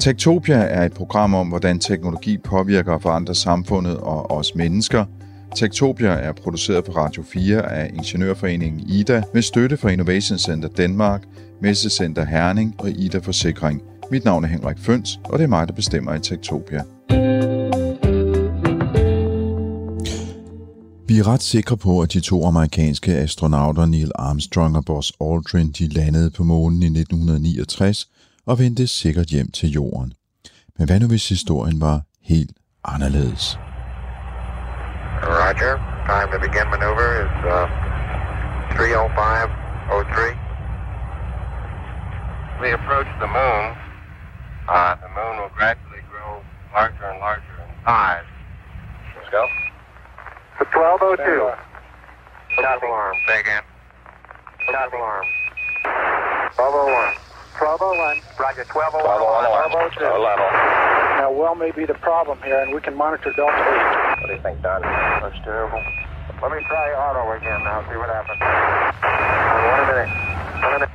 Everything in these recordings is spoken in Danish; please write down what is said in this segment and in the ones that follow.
Tektopia er et program om, hvordan teknologi påvirker og forandrer samfundet og os mennesker. Tektopia er produceret på Radio 4 af Ingeniørforeningen IDA med støtte fra Innovation Center Danmark, Messecenter Herning og IDA Forsikring. Mit navn er Henrik Føns, og det er mig, der bestemmer i Tektopia. Vi er ret sikre på, at de to amerikanske astronauter Neil Armstrong og Buzz Aldrin de landede på månen i 1969 og vendte sikkert hjem til jorden. Men hvad nu hvis historien var helt anderledes? Roger. Time to begin maneuver is uh, 305.03. We approach the moon. Uh, the moon will gradually grow larger and larger in size. Let's go. 1202. Stop alarm. Say again. Stop alarm. 1201. 1201. Roger, 1201. 1202. Now, well may be the problem here, and we can monitor Delta 8. What do you think, Don? That's terrible. Let me try auto again now, see what happens. One minute. One minute.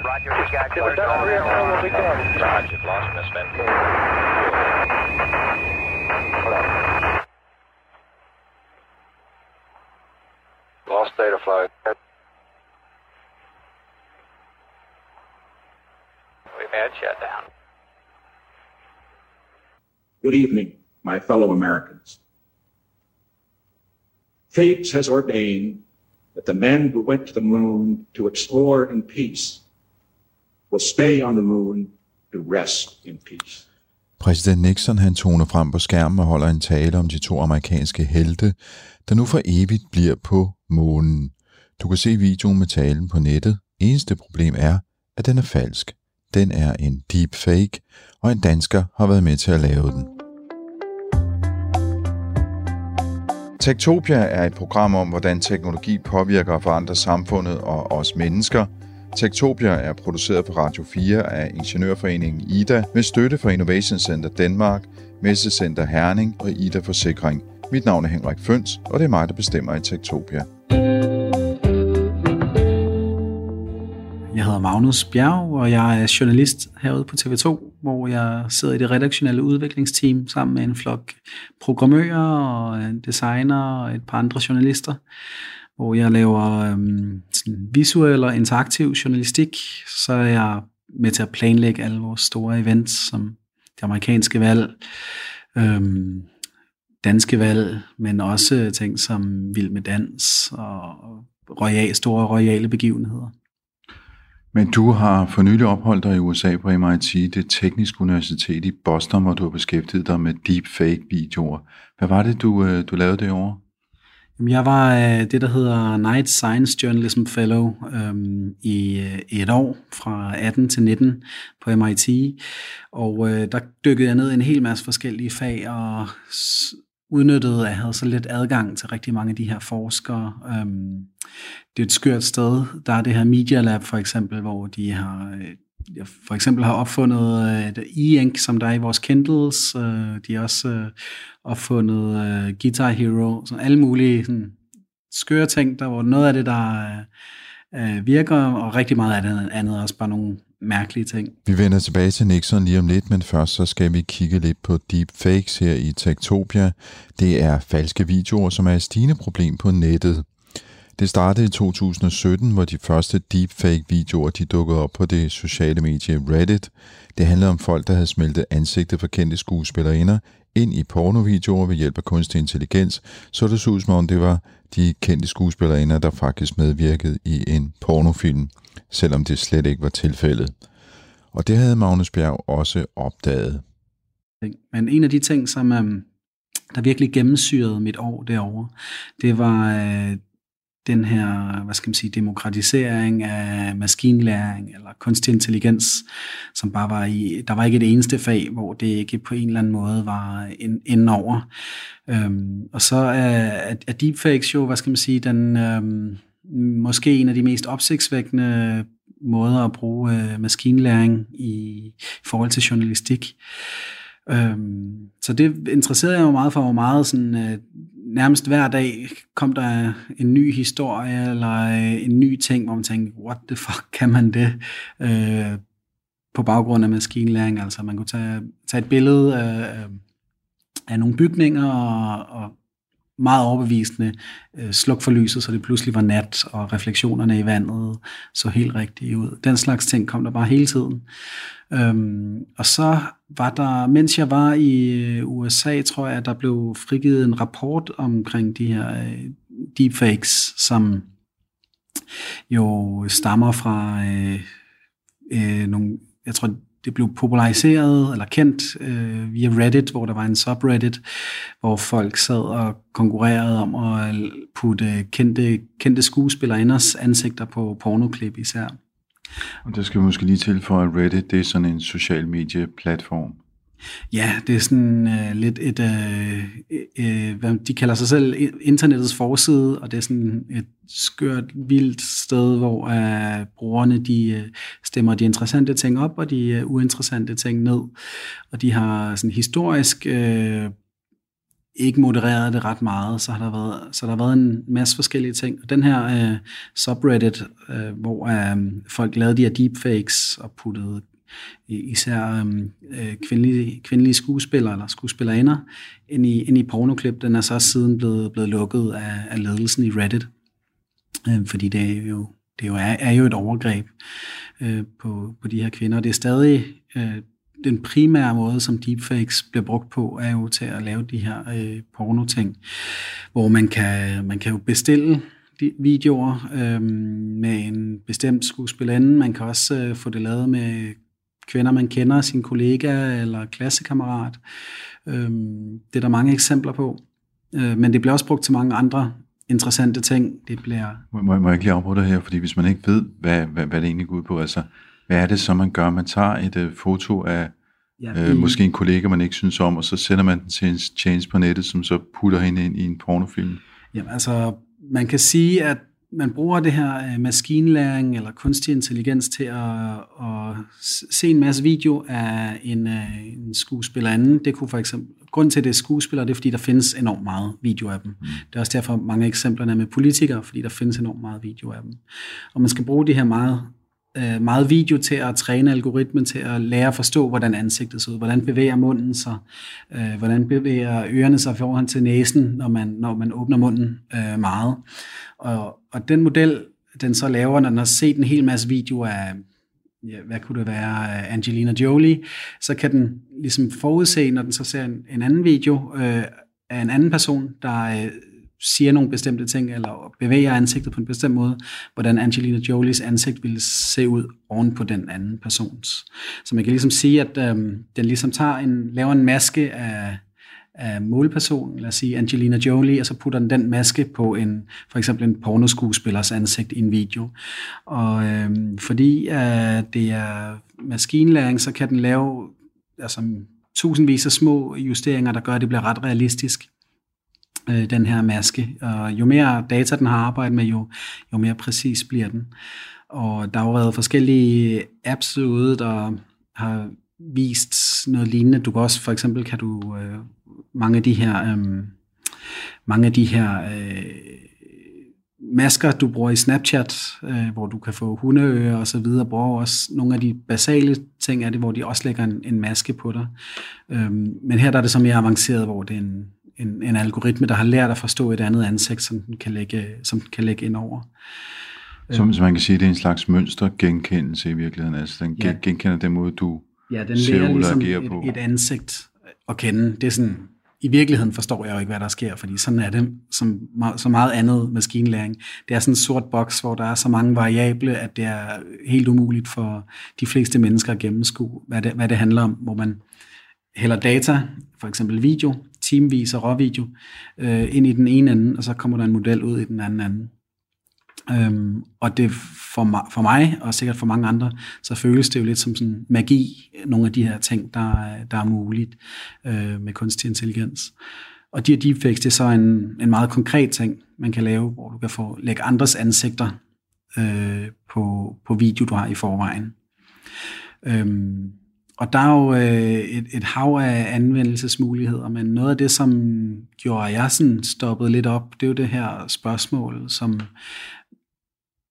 Roger, we got If it doesn't reaffirm, we'll be good. Roger, lost Miss Van. Lost data flight. Had shutdown. Good evening, my fellow Americans. Fate has ordained that the men who went to the moon to explore in peace will stay on the moon to rest in peace. Præsident Nixon han toner frem på skærmen og holder en tale om de to amerikanske helte, der nu for evigt bliver på månen. Du kan se videoen med talen på nettet. Eneste problem er, at den er falsk. Den er en deepfake, og en dansker har været med til at lave den. Tektopia er et program om, hvordan teknologi påvirker og forandrer samfundet og os mennesker. Tektopia er produceret på Radio 4 af Ingeniørforeningen IDA med støtte fra Innovation Center Danmark, Messecenter Herning og IDA Forsikring. Mit navn er Henrik Føns, og det er mig, der bestemmer i Tektopia. Hedder Magnus Bjerg, og jeg er journalist herude på TV2, hvor jeg sidder i det redaktionelle udviklingsteam sammen med en flok programmører og designer og et par andre journalister, hvor jeg laver øhm, sådan visuel og interaktiv journalistik. Så er jeg med til at planlægge alle vores store events, som det amerikanske valg, øhm, danske valg, men også ting som Vild med Dans og royal, store royale begivenheder. Men du har for nylig opholdt dig i USA på MIT, det tekniske universitet i Boston, hvor du har beskæftiget dig med deepfake-videoer. Hvad var det, du, øh, du lavede det Jamen, Jeg var øh, det, der hedder Night Science Journalism Fellow øhm, i øh, et år, fra 18 til 19 på MIT. Og øh, der dykkede jeg ned i en hel masse forskellige fag, og udnyttede, at jeg havde så lidt adgang til rigtig mange af de her forskere. Øhm, det er et skørt sted. Der er det her Media Lab for eksempel, hvor de har... Jeg for eksempel har opfundet øh, et e-ink, som der er i vores Kindles. Øh, de har også opfundet Guitar Hero. Sådan alle mulige sådan, skøre ting, der hvor noget af det, der virker, og rigtig meget af det andet er også bare nogle mærkelige ting. Vi vender tilbage til Nixon lige om lidt, men først så skal vi kigge lidt på deepfakes her i Tektopia. Det er falske videoer, som er et stigende problem på nettet. Det startede i 2017, hvor de første deepfake-videoer de dukkede op på det sociale medie Reddit. Det handlede om folk, der havde smeltet ansigtet for kendte skuespillerinder ind i pornovideoer ved hjælp af kunstig intelligens, så det så ud som om det var de kendte skuespillerinder, der faktisk medvirkede i en pornofilm, selvom det slet ikke var tilfældet. Og det havde Magnus Bjerg også opdaget. Men en af de ting, som øhm, der virkelig gennemsyrede mit år derovre, det var øh, den her, hvad skal man sige, demokratisering af maskinlæring eller kunstig intelligens, som bare var i, der var ikke et eneste fag, hvor det ikke på en eller anden måde var ind, over. Øhm, og så er, er deepfakes jo, hvad skal man sige, den øhm, måske en af de mest opsigtsvækkende måder at bruge øh, maskinlæring i, i forhold til journalistik. Øhm, så det interesserede jeg mig meget for, hvor meget sådan, øh, nærmest hver dag kom der en ny historie, eller øh, en ny ting, hvor man tænkte, what the fuck, kan man det? Øh, på baggrund af maskinlæring. Altså man kunne tage, tage et billede af, øh, af nogle bygninger og, og meget overbevisende øh, sluk for lyset, så det pludselig var nat, og refleksionerne i vandet så helt rigtigt ud. Den slags ting kom der bare hele tiden. Øhm, og så var der, mens jeg var i øh, USA, tror jeg, at der blev frigivet en rapport omkring de her øh, deepfakes, som jo stammer fra øh, øh, nogle, jeg tror, det blev populariseret eller kendt øh, via Reddit, hvor der var en subreddit, hvor folk sad og konkurrerede om at putte kendte, kendte skuespillerinders ansigter på pornoklip især. Og der skal vi måske lige tilføje, at Reddit det er sådan en social medie-platform. Ja, det er sådan uh, lidt et, uh, uh, hvad de kalder sig selv internettets forside, og det er sådan et skørt, vildt sted, hvor uh, brugerne de uh, stemmer de interessante ting op, og de uh, uinteressante ting ned. Og de har sådan historisk uh, ikke modereret det ret meget, så har der været, så der har været en masse forskellige ting. Og den her uh, subreddit, uh, hvor uh, folk lavede de her deepfakes og puttede især øhm, øh, kvindelige, kvindelige skuespillere eller skuespillerinder ind i, ind i pornoklip. Den er så siden blevet, blevet lukket af, af ledelsen i Reddit, øh, fordi det er jo, det jo er, er jo et overgreb øh, på, på de her kvinder. Det er stadig øh, den primære måde, som deepfakes bliver brugt på, er jo til at lave de her øh, pornoting, hvor man kan, man kan jo bestille de videoer øh, med en bestemt skuespillerinde. Man kan også øh, få det lavet med kvinder, man kender, sin kollega eller klassekammerat. Øhm, det er der mange eksempler på. Øh, men det bliver også brugt til mange andre interessante ting. Det bliver... Må, må, må jeg ikke lige afbryde her, fordi hvis man ikke ved, hvad, hvad, hvad det egentlig går ud på, altså, hvad er det så, man gør? Man tager et uh, foto af ja, øh, måske en kollega, man ikke synes om, og så sender man den til en change på nettet, som så putter hende ind i en pornofilm. Jamen altså, man kan sige, at man bruger det her øh, maskinlæring eller kunstig intelligens til at, at se en masse video af en, øh, en skuespiller anden. Det kunne for eksempel, grund til, at det er skuespillere, det er, fordi der findes enormt meget video af dem. Mm. Det er også derfor mange eksemplerne med politikere, fordi der findes enormt meget video af dem. Og man skal bruge de her meget øh, meget video til at træne algoritmen til at lære at forstå, hvordan ansigtet ser ud, hvordan bevæger munden sig, øh, hvordan bevæger ørerne sig forhold til næsen, når man, når man åbner munden øh, meget. Og, og den model, den så laver, når den har set en hel masse videoer af, ja, hvad kunne det være, Angelina Jolie, så kan den ligesom forudse, når den så ser en, en anden video øh, af en anden person, der øh, siger nogle bestemte ting, eller bevæger ansigtet på en bestemt måde, hvordan Angelina Jolies ansigt ville se ud oven på den anden persons. Så man kan ligesom sige, at øh, den ligesom tager en, laver en maske af, af målpersonen, lad os sige Angelina Jolie, og så putter den den maske på en, for eksempel en pornoskuespillers ansigt i en video. Og øh, fordi øh, det er maskinlæring, så kan den lave altså, tusindvis af små justeringer, der gør, at det bliver ret realistisk øh, den her maske. Og jo mere data den har arbejdet med, jo, jo mere præcis bliver den. Og der har jo været forskellige apps ude, der har vist noget lignende. Du kan også, for eksempel kan du øh, mange af de her øh, mange af de her øh, masker, du bruger i Snapchat, øh, hvor du kan få hundeører og så videre, bruger også nogle af de basale ting af det, hvor de også lægger en, en maske på dig. Øh, men her der er det så mere avanceret, hvor det er en, en, en algoritme, der har lært at forstå et andet ansigt, som den kan lægge, som den kan lægge ind over. Som, som man kan sige, det er en slags mønstergenkendelse i virkeligheden. Altså den ja. genkender den måde, du ja, den ser ud ligesom og. Et, et ansigt at kende. Det er sådan, i virkeligheden forstår jeg jo ikke, hvad der sker, fordi sådan er det som så meget andet maskinlæring. Det er sådan en sort boks, hvor der er så mange variable, at det er helt umuligt for de fleste mennesker at gennemskue, hvad det, hvad det handler om, hvor man hælder data, for eksempel video, timevis af råvideo, øh, ind i den ene ende, og så kommer der en model ud i den anden ende. Øhm, og det for mig, for mig, og sikkert for mange andre, så føles det jo lidt som sådan magi, nogle af de her ting, der, der er muligt øh, med kunstig intelligens. Og de her deepfakes, det er så en, en meget konkret ting, man kan lave, hvor du kan få lægge andres ansigter øh, på, på video, du har i forvejen. Øhm, og der er jo øh, et, et hav af anvendelsesmuligheder, men noget af det, som gjorde, at jeg sådan stoppede lidt op, det er jo det her spørgsmål, som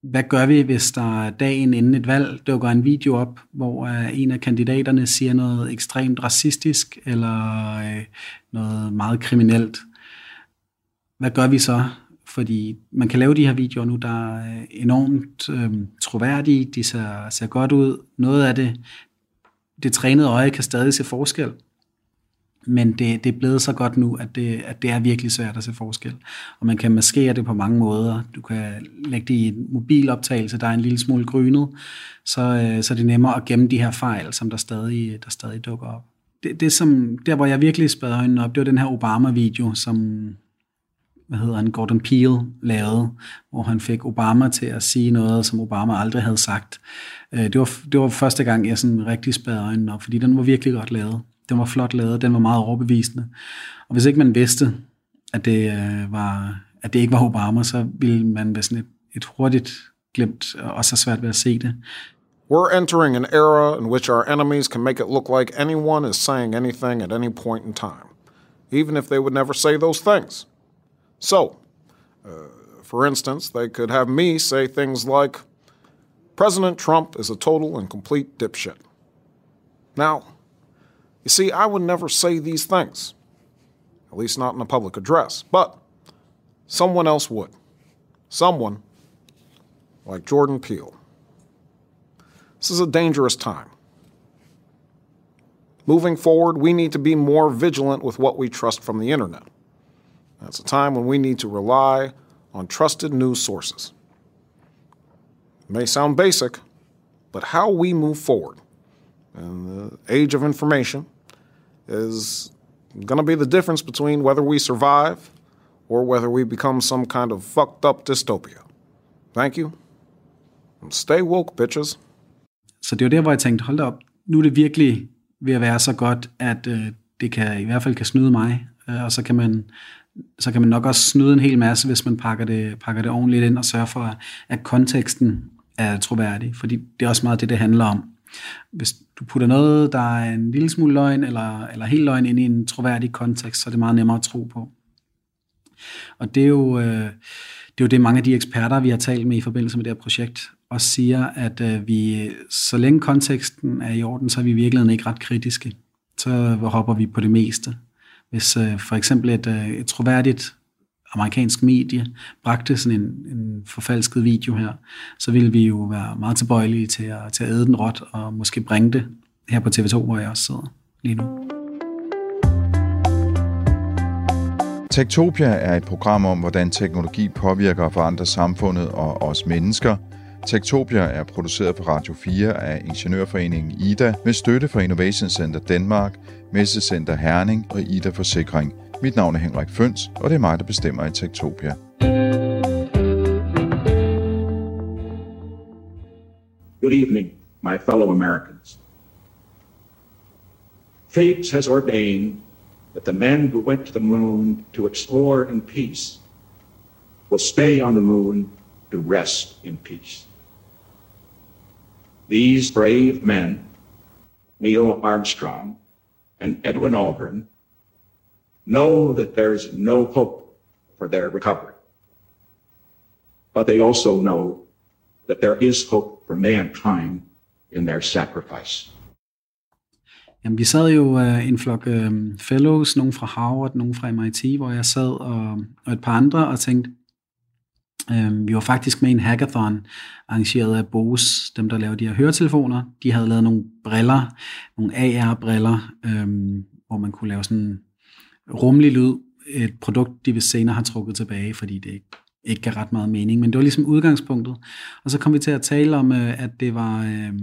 hvad gør vi, hvis der dagen inden et valg dukker en video op, hvor øh, en af kandidaterne siger noget ekstremt racistisk eller øh, noget meget kriminelt? Hvad gør vi så? Fordi man kan lave de her videoer nu, der er øh, enormt øh, troværdige, de ser, ser godt ud. Noget af det, det trænede øje kan stadig se forskel men det, det er blevet så godt nu, at det, at det er virkelig svært at se forskel. Og man kan maskere det på mange måder. Du kan lægge det i en mobiloptagelse, der er en lille smule grynet, så, øh, så det er nemmere at gemme de her fejl, som der stadig, der stadig dukker op. Det, det som, der, hvor jeg virkelig spadede øjnene op, det var den her Obama-video, som hvad hedder han, Gordon Peele lavede, hvor han fik Obama til at sige noget, som Obama aldrig havde sagt. Øh, det var, det var første gang, jeg sådan rigtig spadede øjnene op, fordi den var virkelig godt lavet. Den var flot lavet, den var meget overbevisende. Og hvis ikke man vidste, at det, øh, var, at det ikke var Obama, så ville man være sådan et, et hurtigt glemt, og også svært ved at se det. We're entering an era in which our enemies can make it look like anyone is saying anything at any point in time, even if they would never say those things. So, uh, for instance, they could have me say things like, President Trump is a total and complete dipshit. Now, You see, I would never say these things, at least not in a public address, but someone else would. Someone like Jordan Peele. This is a dangerous time. Moving forward, we need to be more vigilant with what we trust from the internet. That's a time when we need to rely on trusted news sources. It may sound basic, but how we move forward And the age of information is going to be the difference between whether we survive or whether we become some kind of fucked up dystopia. Thank you. And stay woke, bitches. Så det var der, hvor jeg tænkte, hold da op, nu er det virkelig ved at være så godt, at øh, det kan i hvert fald kan snyde mig, øh, og så kan man så kan man nok også snyde en hel masse, hvis man pakker det, pakker det ordentligt ind og sørger for, at konteksten er troværdig, fordi det er også meget det, det handler om. Hvis du putter noget, der er en lille smule løgn, eller, eller helt løgn ind i en troværdig kontekst, så er det meget nemmere at tro på. Og det er jo, øh, det, er jo det, mange af de eksperter, vi har talt med i forbindelse med det her projekt, også siger, at øh, vi, så længe konteksten er i orden, så er vi i virkeligheden ikke ret kritiske. Så hopper vi på det meste. Hvis øh, for eksempel et, øh, et troværdigt amerikansk medie bragte sådan en, en forfalsket video her, så ville vi jo være meget tilbøjelige til at, til at æde den råt og måske bringe det her på TV2, hvor jeg også sidder lige nu. Tektopia er et program om, hvordan teknologi påvirker og forandrer samfundet og os mennesker. Tektopia er produceret på Radio 4 af Ingeniørforeningen IDA med støtte fra Innovation Center Danmark, Messecenter Herning og IDA Forsikring – Mit navn er Henrik Føns, og det er mig, der bestemmer i Tektopia. Good evening, my fellow Americans. Fate has ordained that the men who went to the moon to explore in peace will stay on the moon to rest in peace. These brave men, Neil Armstrong and Edwin Aldrin, know that there's no hope for their recovery. But they also know that there is hope for mankind in their sacrifice. Jamen, vi sad jo uh, en flok uh, fellows, nogen fra Harvard, nogen fra MIT, hvor jeg sad og, og et par andre og tænkte, uh, vi var faktisk med i en hackathon, arrangeret af Bose, dem der laver de her høretelefoner. De havde lavet nogle briller, nogle AR-briller, um, hvor man kunne lave sådan rummelig lyd, et produkt, de vil senere har trukket tilbage, fordi det ikke, ikke gav ret meget mening. Men det var ligesom udgangspunktet. Og så kom vi til at tale om, øh, at det var, øh,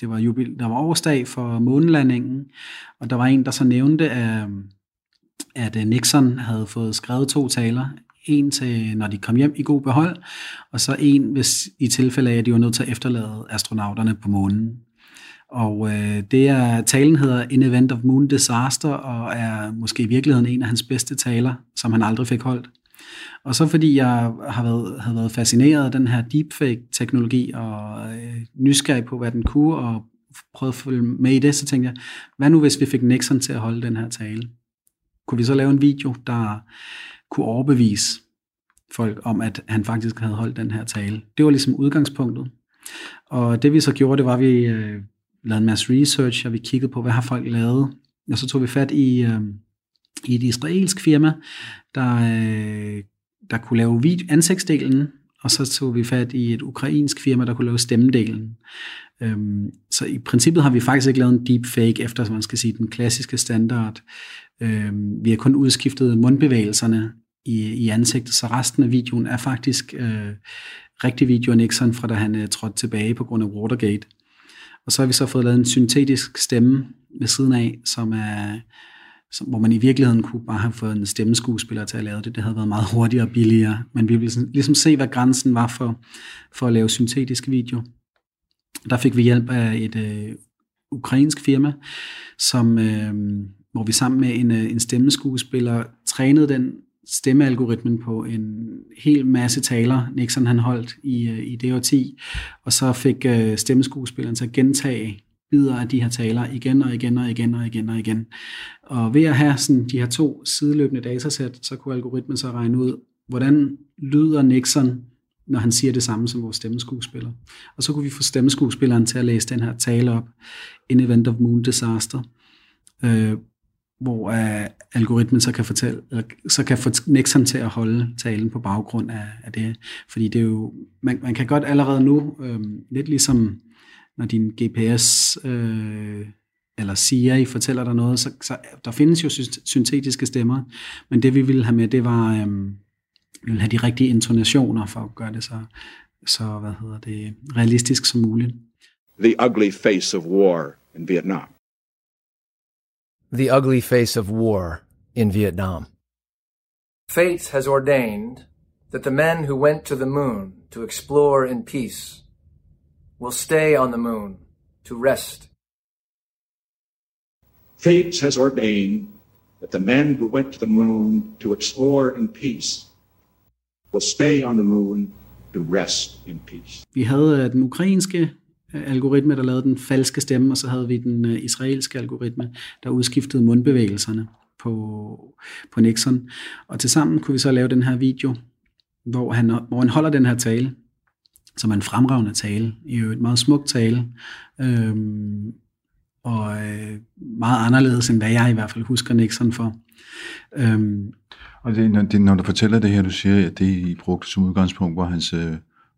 det var, jubil, der var årsdag for månelandingen, og der var en, der så nævnte, øh, at, at Nixon havde fået skrevet to taler. En til, når de kom hjem i god behold, og så en, hvis i tilfælde af, at de var nødt til at efterlade astronauterne på månen. Og øh, det er, talen hedder In Event of Moon Disaster, og er måske i virkeligheden en af hans bedste taler, som han aldrig fik holdt. Og så fordi jeg har været, havde været fascineret af den her deepfake-teknologi, og øh, nysgerrig på, hvad den kunne, og prøvet at følge med i det, så tænkte jeg, hvad nu hvis vi fik Nixon til at holde den her tale? Kunne vi så lave en video, der kunne overbevise folk om, at han faktisk havde holdt den her tale. Det var ligesom udgangspunktet. Og det vi så gjorde, det var, at vi øh, lavet en masse research, og vi kiggede på, hvad har folk lavet. Og så tog vi fat i, øh, i et israelsk firma, der, øh, der kunne lave video, ansigtsdelen, og så tog vi fat i et ukrainsk firma, der kunne lave stemmedelen. Øhm, så i princippet har vi faktisk ikke lavet en deepfake efter, man skal sige, den klassiske standard. Øhm, vi har kun udskiftet mundbevægelserne i, i ansigtet, så resten af videoen er faktisk øh, rigtig video af Nixon, fra da han øh, trådte tilbage på grund af Watergate. Og så har vi så fået lavet en syntetisk stemme ved siden af, som er, som, hvor man i virkeligheden kunne bare have fået en stemmeskuespiller til at lave det. Det havde været meget hurtigere og billigere. Men vi ville sådan, ligesom se, hvad grænsen var for, for at lave syntetisk video. Der fik vi hjælp af et øh, ukrainsk firma, som, øh, hvor vi sammen med en, øh, en stemmeskuespiller trænede den stemmealgoritmen på en hel masse taler, Nixon han holdt i, øh, i det 10, og så fik øh, stemmeskuespilleren til at gentage bidder af de her taler igen og igen og igen og igen og igen. Og ved at have sådan de her to sideløbende datasæt, så kunne algoritmen så regne ud, hvordan lyder Nixon, når han siger det samme som vores stemmeskuespiller. Og så kunne vi få stemmeskuespilleren til at læse den her tale op, In Event of Moon Disaster, øh, hvor uh, algoritmen så kan, fortælle, eller, så kan få Nixon til at holde talen på baggrund af, af det. Fordi det er jo, man, man kan godt allerede nu, øh, lidt ligesom når din GPS øh, eller Siri fortæller dig noget, så, så der findes jo syntetiske stemmer, men det vi ville have med, det var, øh, vi ville have de rigtige intonationer for at gøre det så, så hvad hedder det, realistisk som muligt. The ugly face of war in Vietnam. The ugly face of war in Vietnam. Fate has ordained that the men who went to the moon to explore in peace will stay on the moon to rest. Fate has ordained that the men who went to the moon to explore in peace will stay on the moon to rest in peace. Vi havde den ukrainske algoritme, der lavede den falske stemme, og så havde vi den øh, israelske algoritme, der udskiftede mundbevægelserne på, på Nixon. Og tilsammen kunne vi så lave den her video, hvor han, hvor han holder den her tale, som er en fremragende tale, i et meget smukt tale, øhm, og øh, meget anderledes, end hvad jeg i hvert fald husker Nixon for. Øhm, og det, når, det, når du fortæller det her, du siger, at det I brugte som udgangspunkt var hans øh,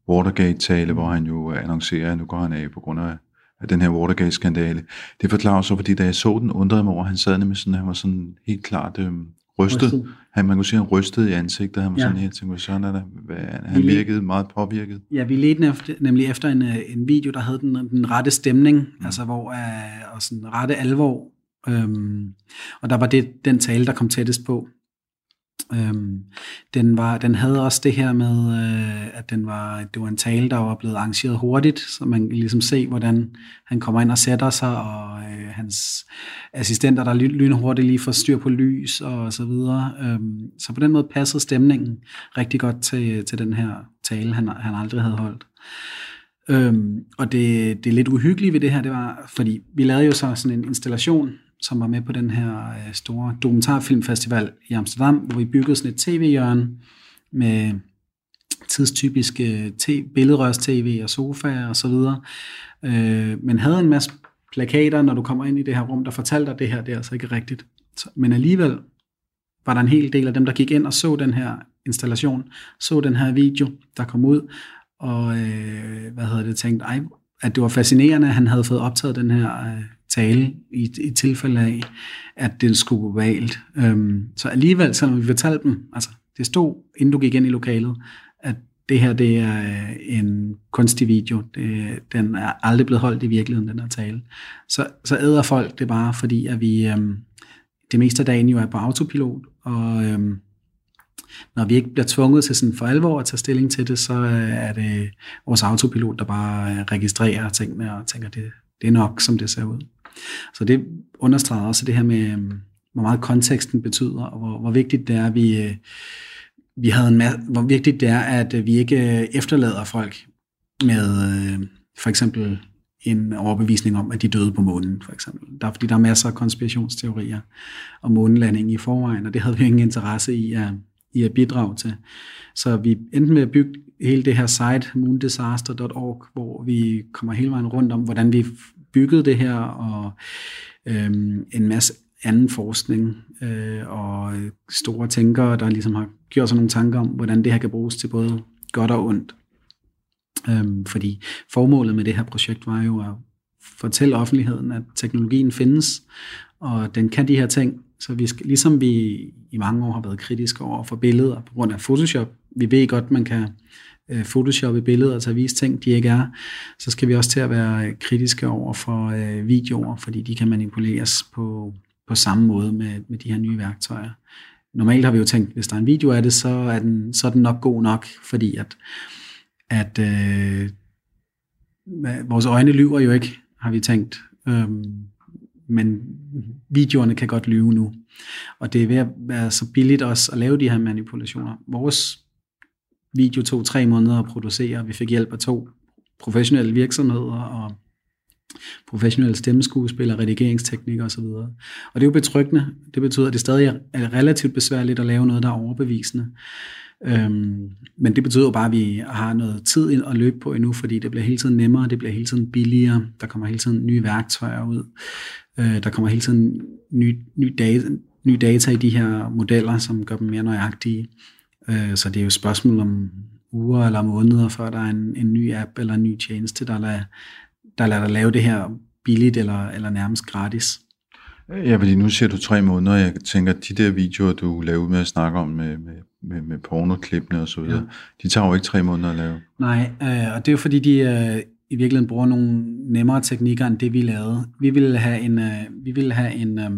Watergate-tale, hvor han jo annoncerer, at nu går han af på grund af, af den her Watergate-skandale. Det forklarer så, fordi da jeg så den, undrede mig over, at han sad nemlig sådan, han var sådan helt klart øh, rystet. rystet. Han, man kunne sige, han rystede i ansigtet. Han var ja. sådan helt tænkt, sådan er der, hvad, han vi virkede meget påvirket. Ja, vi ledte efter, nemlig efter en, øh, en video, der havde den, den rette stemning, mm. altså hvor, uh, og sådan rette alvor. Um, og der var det den tale, der kom tættest på. Øhm, den, var, den havde også det her med, øh, at den var, det var en tale, der var blevet arrangeret hurtigt, så man kan ligesom se, hvordan han kommer ind og sætter sig, og øh, hans assistenter, der lynhurtigt lige får styr på lys og så videre. Øhm, så på den måde passede stemningen rigtig godt til, til den her tale, han, han aldrig havde holdt. Øhm, og det, det lidt uhyggelige ved det her, det var, fordi vi lavede jo så sådan en installation, som var med på den her øh, store dokumentarfilmfestival i Amsterdam, hvor vi byggede sådan et tv-hjørne med tidstypiske øh, billedrørs-tv og sofaer og så videre. Øh, men havde en masse plakater, når du kommer ind i det her rum, der fortalte dig, det her det er altså ikke rigtigt. Så, men alligevel var der en hel del af dem, der gik ind og så den her installation, så den her video, der kom ud, og øh, hvad hedder det, tænkte, ej, at det var fascinerende, at han havde fået optaget den her øh, tale i, i tilfælde af, at det skulle gå galt. Øhm, så alligevel, selvom vi fortalte dem, altså det stod, inden du gik ind i lokalet, at det her det er øh, en kunstig video. Det, den er aldrig blevet holdt i virkeligheden, den her tale. Så, så æder folk det bare, fordi at vi øhm, det meste af dagen jo er på autopilot, og øhm, når vi ikke bliver tvunget til sådan for alvor at tage stilling til det, så øh, er det vores autopilot, der bare øh, registrerer tingene og tænker, det, det er nok, som det ser ud. Så det understreger også det her med, øhm, hvor meget konteksten betyder, og hvor, hvor vigtigt det er, at vi, øh, vi havde en masse, hvor vigtigt det er, at øh, vi ikke øh, efterlader folk med for eksempel en overbevisning om, at de døde på månen, for eksempel. Der, fordi der er masser af konspirationsteorier om månelanding i forvejen, og det havde vi ingen interesse i at, i at bidrage til. Så vi endte med at bygge hele det her site, moondisaster.org, hvor vi kommer hele vejen rundt om, hvordan vi bygget det her, og øhm, en masse anden forskning øh, og store tænkere, der ligesom har gjort sig nogle tanker om, hvordan det her kan bruges til både godt og ondt. Øhm, fordi formålet med det her projekt var jo at fortælle offentligheden, at teknologien findes, og den kan de her ting. Så vi skal, ligesom vi i mange år har været kritiske over for billeder på grund af Photoshop, vi ved godt, man kan øh, photoshoppe billeder til at vise ting, de ikke er, så skal vi også til at være kritiske over for øh, videoer, fordi de kan manipuleres på, på samme måde med, med de her nye værktøjer. Normalt har vi jo tænkt, hvis der er en video af det, så er den, så er den nok god nok, fordi at, at øh, vores øjne lyver jo ikke, har vi tænkt. Øhm, men videoerne kan godt lyve nu. Og det er ved at være så billigt også at lave de her manipulationer. Vores video tog tre måneder at producere. Vi fik hjælp af to professionelle virksomheder og professionelle stemmeskuespillere, redigeringsteknikere osv. Og det er jo betryggende. Det betyder, at det stadig er relativt besværligt at lave noget, der er overbevisende. Øhm, men det betyder jo bare, at vi har noget tid at løbe på endnu, fordi det bliver hele tiden nemmere, det bliver hele tiden billigere, der kommer hele tiden nye værktøjer ud, øh, der kommer hele tiden nye, ny, data, ny data i de her modeller, som gør dem mere nøjagtige. Øh, så det er jo et spørgsmål om uger eller måneder, før der er en, en ny app eller en ny tjeneste, der lader, der lader dig lave det her billigt eller, eller nærmest gratis. Ja, fordi nu siger du tre måneder, jeg tænker, at de der videoer, du laver med at snakke om med, med, med, med pornoklippene og så videre, ja. de tager jo ikke tre måneder at lave. Nej, øh, og det er jo fordi, de øh, i virkeligheden bruger nogle nemmere teknikker end det, vi lavede. Vi ville have en, øh, vi ville have en, øh,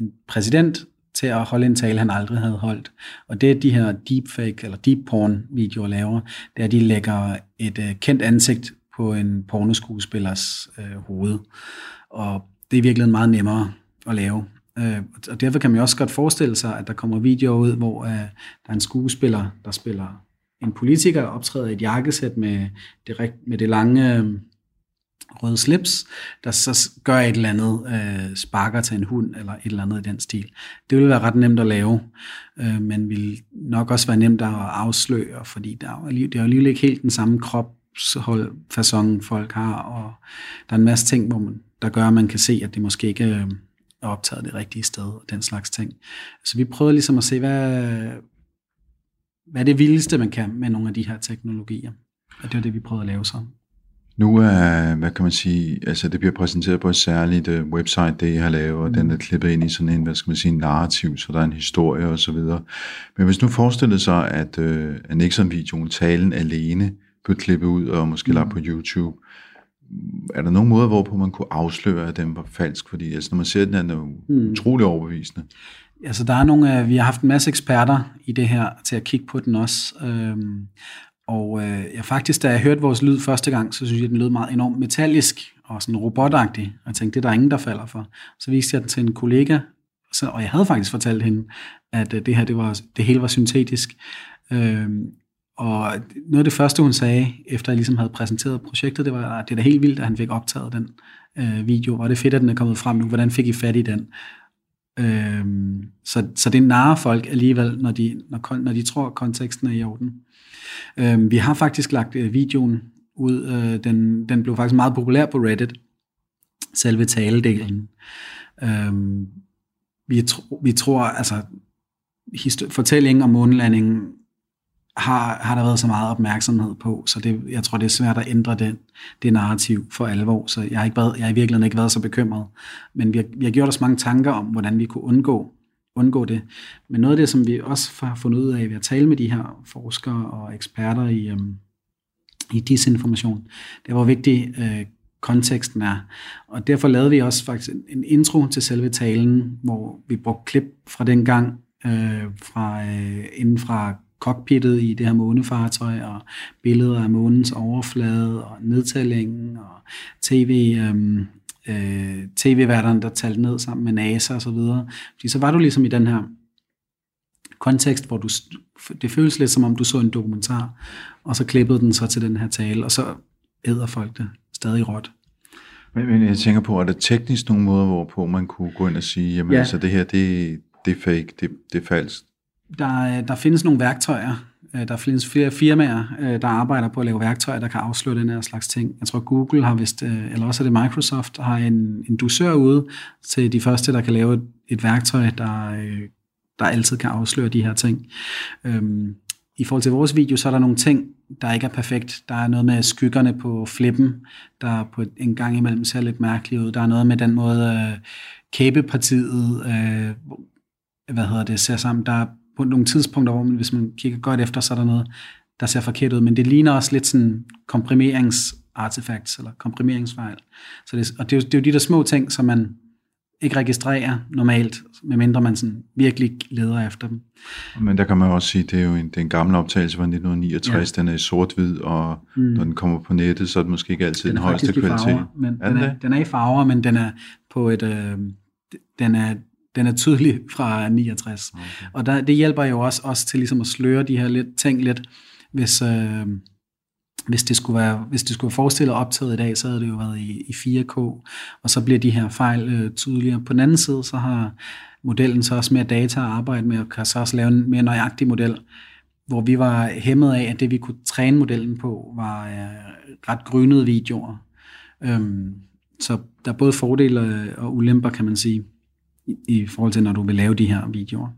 en præsident til at holde en tale, han aldrig havde holdt. Og det de her deepfake eller deep porn videoer laver, det er, at de lægger et øh, kendt ansigt på en pornoskuespillers øh, hoved. Og det er virkelig meget nemmere at lave. Øh, og derfor kan man også godt forestille sig, at der kommer videoer ud, hvor øh, der er en skuespiller, der spiller en politiker, optræder i et jakkesæt med det, med det lange øh, røde slips, der så gør et eller andet, øh, sparker til en hund, eller et eller andet i den stil. Det ville være ret nemt at lave, øh, men vil nok også være nemt at afsløre, fordi der er, det er jo alligevel ikke helt den samme kropshold, fasong folk har, og der er en masse ting, hvor man, der gør, at man kan se, at det måske ikke øh, er optaget det rigtige sted, og den slags ting. Så vi prøvede ligesom at se, hvad, hvad er det vildeste, man kan med nogle af de her teknologier. Og det var det, vi prøvede at lave så. Nu er, hvad kan man sige, altså det bliver præsenteret på et særligt uh, website, det I har lavet, og mm. den er klippet ind i sådan en, hvad skal man sige, en narrativ, så der er en historie og så videre. Men hvis nu forestillede sig, at, uh, at Nixon-videoen, talen alene, blev klippet ud og måske mm. lagt på YouTube, er der nogen måde, hvorpå man kunne afsløre, at den var falsk? Fordi altså, når man ser den, er den jo mm. utrolig overbevisende. Altså, der er nogle, vi har haft en masse eksperter i det her til at kigge på den også. Øhm, og øh, jeg faktisk, da jeg hørte vores lyd første gang, så synes jeg, den lød meget enormt metallisk og sådan robotagtig. Og jeg tænkte, det er der ingen, der falder for. Så viste jeg den til en kollega, så, og jeg havde faktisk fortalt hende, at øh, det her, det, var, det hele var syntetisk. Øh, og noget af det første, hun sagde, efter jeg ligesom havde præsenteret projektet, det var, at det er da helt vildt, at han fik optaget den øh, video. Var det fedt, at den er kommet frem nu? Hvordan fik I fat i den? Øhm, så, så det narer folk alligevel, når de, når, når de tror, at konteksten er i orden. Øhm, vi har faktisk lagt øh, videoen ud. Øh, den, den blev faktisk meget populær på Reddit, selve taledelen. Øhm, vi, tro, vi tror, altså, fortællingen om månelandingen har, har der været så meget opmærksomhed på, så det, jeg tror, det er svært at ændre den, det narrativ for alvor, så jeg har, ikke været, jeg har i virkeligheden ikke været så bekymret. Men vi har, vi har gjort os mange tanker om, hvordan vi kunne undgå, undgå det. Men noget af det, som vi også har fundet ud af ved at tale med de her forskere og eksperter i, øhm, i disinformation, det er, hvor vigtig øh, konteksten er. Og derfor lavede vi også faktisk en intro til selve talen, hvor vi brugte klip fra den gang, øh, fra, øh, inden fra cockpittet i det her månefartøj, og billeder af månens overflade, og nedtællingen, og tv, øhm, øh, tv-værterne, der talte ned sammen med NASA og så videre. Fordi så var du ligesom i den her kontekst, hvor du, det føles lidt som om du så en dokumentar, og så klippede den så til den her tale, og så æder folk det stadig råt. Men, men jeg tænker på, er der teknisk nogle måder, hvorpå man kunne gå ind og sige, jamen ja. altså det her, det, det er fake, det, det er falsk? Der, øh, der findes nogle værktøjer. Øh, der findes flere firmaer, øh, der arbejder på at lave værktøjer, der kan afsløre den her slags ting. Jeg tror, Google har vist, eller også er det Microsoft, har en, en dusør ude til de første, der kan lave et, et værktøj, der, der altid kan afsløre de her ting. Øhm, I forhold til vores video, så er der nogle ting, der ikke er perfekt. Der er noget med skyggerne på flippen, der på en gang imellem ser lidt mærkeligt ud. Der er noget med den måde, øh, kæbepartiet, øh, hvad hedder det, ser sammen. Der er på nogle tidspunkter, hvor man, hvis man kigger godt efter, så er der noget, der ser forkert ud. Men det ligner også lidt sådan komprimeringsartefacts, eller komprimeringsfejl. Så det, og det er, jo, det er jo de der små ting, som man ikke registrerer normalt, medmindre man sådan virkelig leder efter dem. Men der kan man også sige, det er jo en, det er en gammel optagelse fra 1969, ja. den er i sort-hvid, og mm. når den kommer på nettet, så er det måske ikke altid den, den højeste kvalitet. Farver, men er den, er, den er i farver, men den er på et, øh, den er den er tydelig fra 69. Okay. Og der, det hjælper jo også, også til ligesom at sløre de her lidt, ting lidt, hvis, øh, hvis, det skulle være, hvis det skulle være forestillet optaget i dag, så havde det jo været i, i 4K, og så bliver de her fejl øh, tydeligere. På den anden side, så har modellen så også mere data at arbejde med, og kan så også lave en mere nøjagtig model, hvor vi var hæmmet af, at det vi kunne træne modellen på, var øh, ret grønnede videoer. Øhm, så der er både fordele og ulemper, kan man sige i, i forhold til, når du vil lave de her videoer.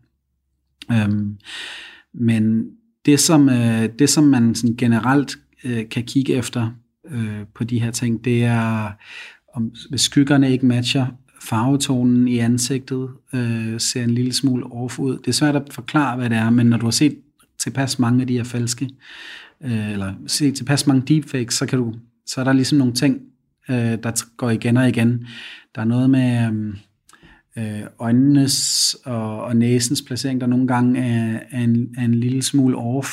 Øhm, men det som, øh, det, som man sådan generelt øh, kan kigge efter øh, på de her ting, det er, om hvis skyggerne ikke matcher farvetonen i ansigtet, øh, ser en lille smule off ud. Det er svært at forklare, hvad det er, men når du har set tilpas mange af de her falske, øh, eller set tilpas mange deepfakes, så, kan du, så er der ligesom nogle ting, øh, der går igen og igen. Der er noget med... Øh, øh, øjnenes og, og næsens placering, der nogle gange er, er, en, er en lille smule off.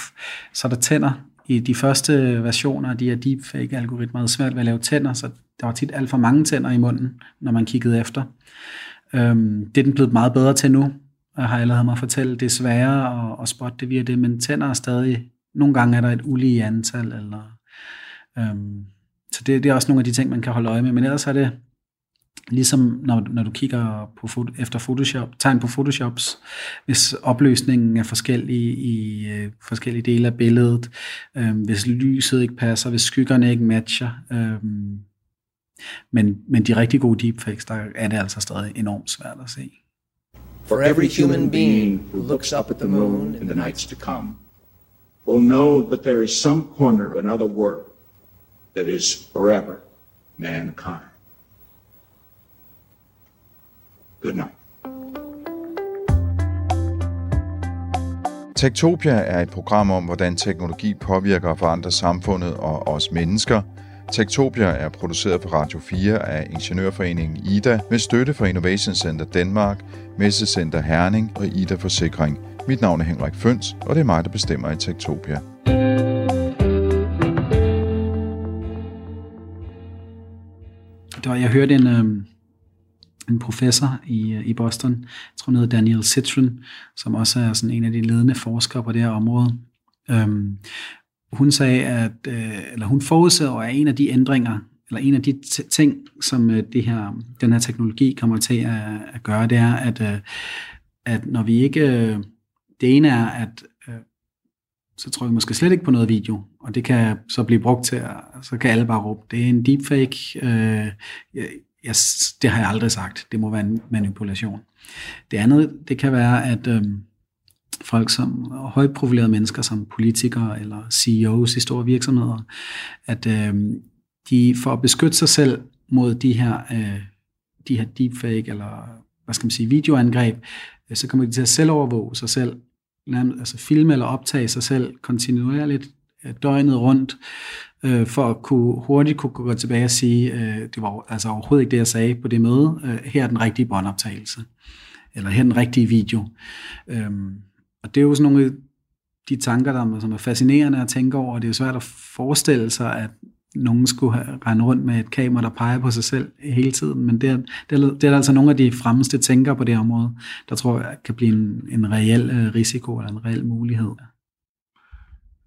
Så der tænder i de første versioner af de her deepfake-algoritmer, havde svært ved at lave tænder, så der var tit alt for mange tænder i munden, når man kiggede efter. Øhm, det er den blevet meget bedre til nu, og har allerede mig at fortælle. Det er sværere at, at spotte det via det, men tænder er stadig, nogle gange er der et ulige antal, eller, øhm, så det, det er også nogle af de ting, man kan holde øje med, men ellers er det, Ligesom når, når du kigger på, efter Photoshop, tegn på Photoshops, hvis opløsningen er forskellig i øh, forskellige dele af billedet, øh, hvis lyset ikke passer, hvis skyggerne ikke matcher. Øh, men, men de rigtig gode deepfakes, der er det altså stadig enormt svært at se. For every human being who looks up at the moon in the nights to come will know that there is some corner of another world that is forever mankind. Good night. Tektopia er et program om, hvordan teknologi påvirker og forandrer samfundet og os mennesker. Tektopia er produceret på Radio 4 af Ingeniørforeningen IDA med støtte fra Innovation Center Danmark, Messecenter Herning og IDA Forsikring. Mit navn er Henrik Føns, og det er mig, der bestemmer i Tektopia. jeg hørte en, øh, en professor i, øh, i Boston, jeg tror han hedder Daniel Citron, som også er sådan en af de ledende forskere på det her område. Øhm, hun sagde, at, øh, eller hun forudså, at en af de ændringer, eller en af de ting, som øh, det her, den her teknologi kommer til at, at gøre, det er, at, øh, at når vi ikke, øh, det ene er, at øh, så tror vi måske slet ikke på noget video, og det kan så blive brugt til, at, så kan alle bare råbe, det er en deepfake, øh, yes, det har jeg aldrig sagt. Det må være en manipulation. Det andet, det kan være, at øh, folk som højt profilerede mennesker, som politikere eller CEOs i store virksomheder, at øh, de for at beskytte sig selv mod de her, øh, de her deepfake eller hvad skal man sige, videoangreb, øh, så kommer de til at selv overvåge sig selv, altså filme eller optage sig selv kontinuerligt øh, døgnet rundt, øh, for at kunne hurtigt kunne gå tilbage og sige, øh, det var altså overhovedet ikke det, jeg sagde på det møde. Øh, her er den rigtige båndoptagelse. Eller her er den rigtige video. Øh, og det er jo sådan nogle de tanker, der som er fascinerende at tænke over, og det er jo svært at forestille sig, at nogen skulle have rende rundt med et kamera, der peger på sig selv hele tiden, men det er, det er, det er altså nogle af de fremmeste tænkere på det område, der tror jeg kan blive en, en reel øh, risiko eller en reel mulighed.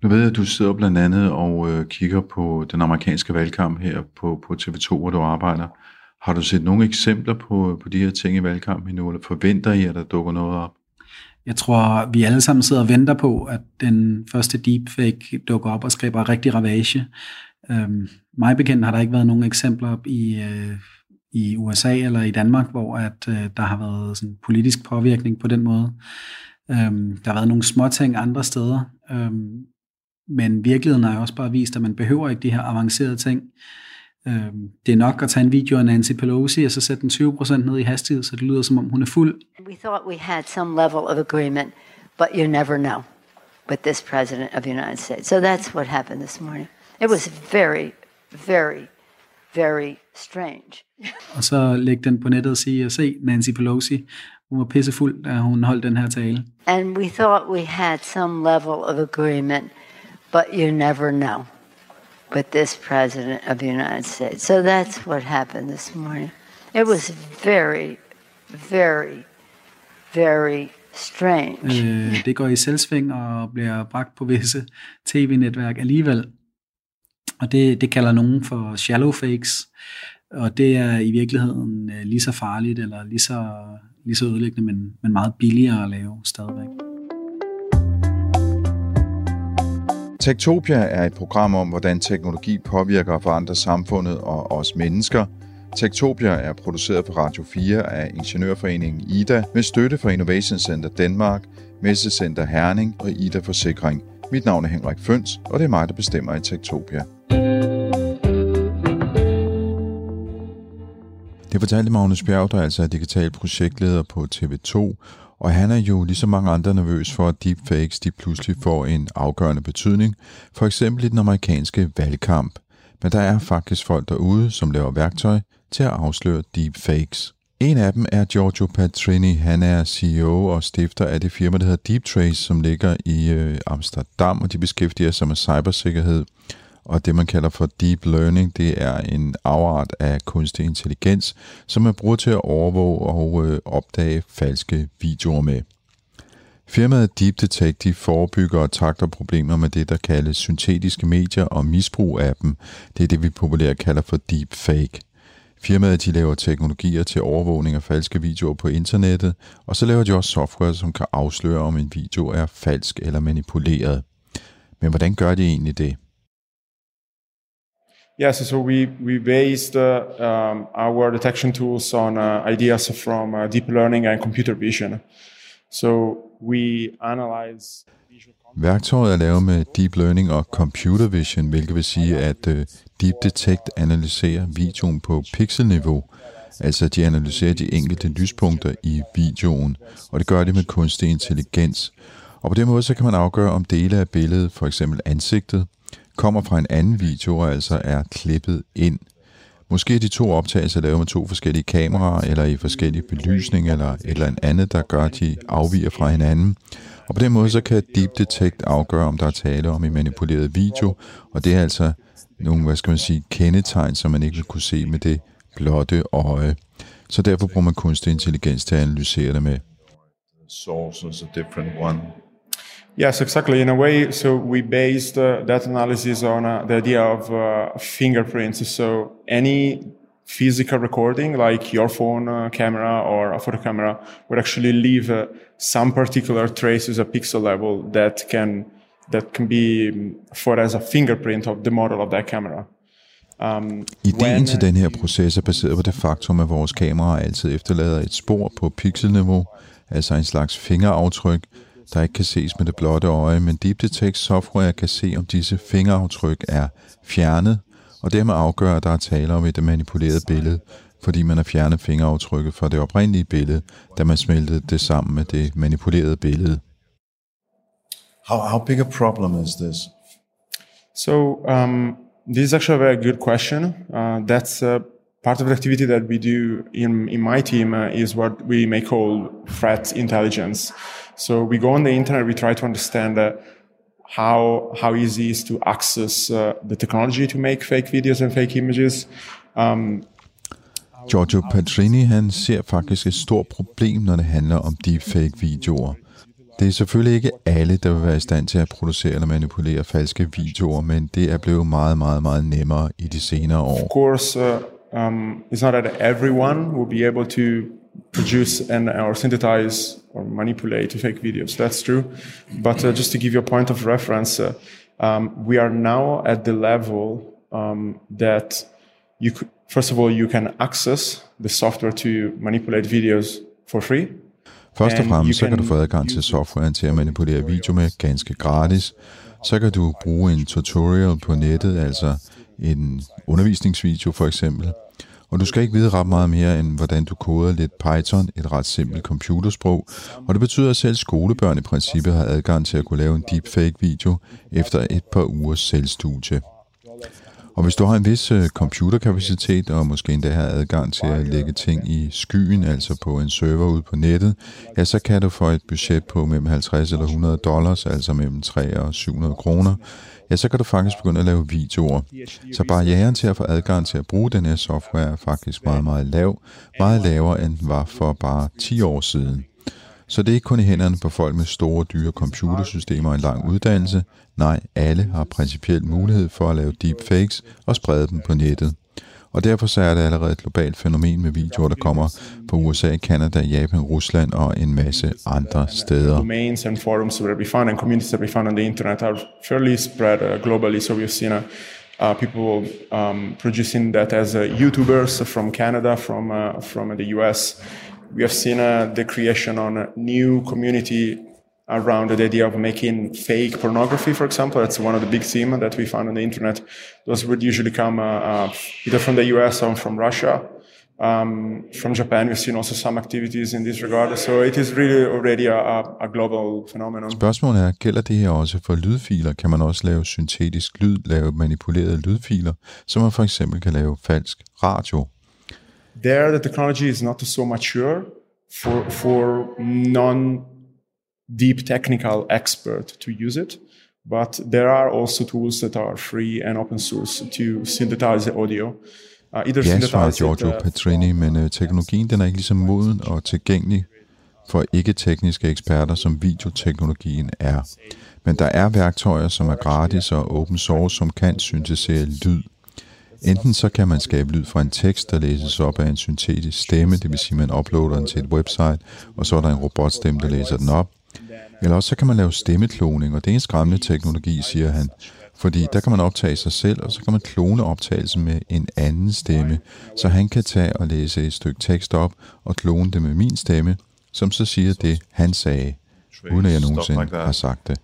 Nu ved jeg, at du sidder blandt andet og øh, kigger på den amerikanske valgkamp her på, på TV2, hvor du arbejder. Har du set nogle eksempler på, på de her ting i valgkampen nu, eller forventer I, at der dukker noget op? Jeg tror, vi alle sammen sidder og venter på, at den første deepfake dukker op og skaber rigtig ravage. Øhm, mig bekendt har der ikke været nogen eksempler i, øh, i USA eller i Danmark, hvor at øh, der har været sådan politisk påvirkning på den måde. Øhm, der har været nogle småting andre steder, øhm, men virkeligheden har også bare vist, at man behøver ikke de her avancerede ting. Øhm, det er nok at tage en video af Nancy Pelosi og så sætte den 20% ned i hastighed, så det lyder som om hun er fuld. We thought we had some level of agreement, but you never know with this president of the United States. So that's what happened this morning. It was very, very, very strange. og så lægge den på nettet og sige, at se Nancy Pelosi, hun var pissefuld, da hun holdt den her tale. And we thought we had some level of agreement, but you never know with this president of the United States. So that's what happened this morning. It was very, very, very strange. Øh, det går i selvsving og bliver bragt på visse tv-netværk alligevel. Og det, det kalder nogen for shallow fakes, og det er i virkeligheden øh, lige så farligt eller lige så, lige så ødelæggende, men, men meget billigere at lave stadigvæk. Tektopia er et program om, hvordan teknologi påvirker og forandrer samfundet og os mennesker. Tektopia er produceret på Radio 4 af Ingeniørforeningen IDA med støtte fra Innovation Center Danmark, Messecenter Herning og IDA Forsikring. Mit navn er Henrik Føns, og det er mig, der bestemmer i Tektopia. Det fortalte Magnus Bjerg, der altså er digital projektleder på TV2, og han er jo ligesom mange andre nervøs for, at deepfakes de pludselig får en afgørende betydning, for eksempel i den amerikanske valgkamp. Men der er faktisk folk derude, som laver værktøj til at afsløre deepfakes. En af dem er Giorgio Patrini. Han er CEO og stifter af det firma, der hedder DeepTrace, som ligger i øh, Amsterdam, og de beskæftiger sig med cybersikkerhed. Og det, man kalder for deep learning, det er en afart af kunstig intelligens, som man bruger til at overvåge og øh, opdage falske videoer med. Firmaet Deep Detect de forebygger og takter problemer med det, der kaldes syntetiske medier og misbrug af dem. Det er det, vi populært kalder for deep fake. Firmaet de laver teknologier til overvågning af falske videoer på internettet, og så laver de også software, som kan afsløre, om en video er falsk eller manipuleret. Men hvordan gør de egentlig det? Yes, so we, we based uh, um, our detection tools on uh, ideas from uh, deep learning and computer vision. So we analyze Værktøjet er lavet med deep learning og computer vision, hvilket vil sige, at øh, Deep Detect analyserer videoen på pixelniveau. Altså, de analyserer de enkelte lyspunkter i videoen, og det gør de med kunstig intelligens. Og på den måde så kan man afgøre, om dele af billedet, for eksempel ansigtet, kommer fra en anden video og altså er klippet ind. Måske er de to optagelser lavet med to forskellige kameraer, eller i forskellige belysning, eller et eller andet, der gør, at de afviger fra hinanden. Og på den måde så kan Deep Detect afgøre, om der er tale om en manipuleret video, og det er altså nogle, hvad skal man sige, kendetegn, som man ikke vil kunne se med det blotte øje. Så derfor bruger man kunstig intelligens til at analysere det med. Source a different one. Yes, exactly. In a way, so we based uh, that analysis on uh, the idea of uh, fingerprints. So any physical recording, like your phone uh, camera or a photo camera, would actually leave uh, some particular traces at pixel level that can that can be um, for as a fingerprint of the model of that camera. Um, Ideen til den her proces er baseret på det faktum, at vores kameraer altid efterlader et spor på pixelniveau, altså en slags fingeraftryk, der ikke kan ses med det blotte øje, men Deep Detect software kan se, om disse fingeraftryk er fjernet, og dermed afgøre, at der er tale om et manipuleret billede, fordi man har fjernet fingeraftrykket fra det oprindelige billede, da man smeltede det sammen med det manipulerede billede. How, how big a problem is this? So um, this is actually a very good question. Uh, that's uh, part of the activity that we do in, in my team uh, is what we may call threat intelligence. So we go on the internet, we try to understand uh, how how easy it is to access uh, the technology to make fake videos and fake images. Um, Giorgio Patrini han ser faktisk et stort problem, når det handler om deepfake-videoer. Det er selvfølgelig ikke alle, der vil være i stand til at producere eller manipulere falske videoer, men det er blevet meget, meget, meget nemmere i de senere år. Of course, uh, um, it's not that everyone will be able to produce and or synthesize or manipulate fake videos. That's true. But uh, just to give you a point of reference, uh, um, we are now at the level um, that you could, first of all, you can access the software to manipulate videos for free. Først og fremmest så kan du få adgang til softwaren til at manipulere video med ganske gratis. Så kan du bruge en tutorial på nettet, altså en undervisningsvideo for eksempel. Og du skal ikke vide ret meget mere end, hvordan du koder lidt Python, et ret simpelt computersprog. Og det betyder, at selv skolebørn i princippet har adgang til at kunne lave en deepfake-video efter et par ugers selvstudie. Og hvis du har en vis øh, computerkapacitet og måske endda har adgang til at lægge ting i skyen, altså på en server ude på nettet, ja, så kan du for et budget på mellem 50 eller 100 dollars, altså mellem 3 og 700 kroner, ja, så kan du faktisk begynde at lave videoer. Så barrieren til at få adgang til at bruge den her software er faktisk meget, meget lav, meget lavere end den var for bare 10 år siden. Så det er ikke kun i hænderne på folk med store, dyre computersystemer og en lang uddannelse. Nej, alle har principielt mulighed for at lave deepfakes og sprede dem på nettet. Og derfor så er det allerede et globalt fænomen med videoer, der kommer på USA, Kanada, Japan, Rusland og en masse andre steder. Domains and forums where we found and communities that we found on the internet are fairly spread uh, globally. So we've seen uh, uh, people um, producing that as uh, YouTubers from Canada, from uh, from the US. We have seen uh, the creation on a new community around the idea of making fake pornography, for example. That's one of the big themes that we found on the internet. Those would usually come uh, uh, either from the US or from Russia. Um, from Japan, we've seen also some activities in this regard. So it is really already a, a global phenomenon. Spørgsmålet er, gælder det her også for lydfiler? Kan man også lave syntetisk lyd, lave manipulerede lydfiler, så man for eksempel kan lave falsk radio? There, the technology is not so mature for, for non deep technical expert to use it. But there are also tools that are free and open source to synthesize audio. Uh, Ja, svarer Giorgio uh, Petrini, men øh, teknologien den er ikke lige så moden og tilgængelig for ikke-tekniske eksperter, som videoteknologien er. Men der er værktøjer, som er gratis og open source, som kan syntesere lyd. Enten så kan man skabe lyd fra en tekst, der læses op af en syntetisk stemme, det vil sige, at man uploader den til et website, og så er der en robotstemme, der læser den op. Eller også så kan man lave stemmekloning, og det er en skræmmende teknologi, siger han. Fordi der kan man optage sig selv, og så kan man klone optagelsen med en anden stemme, så han kan tage og læse et stykke tekst op og klone det med min stemme, som så siger det, han sagde, uden at jeg nogensinde har sagt det.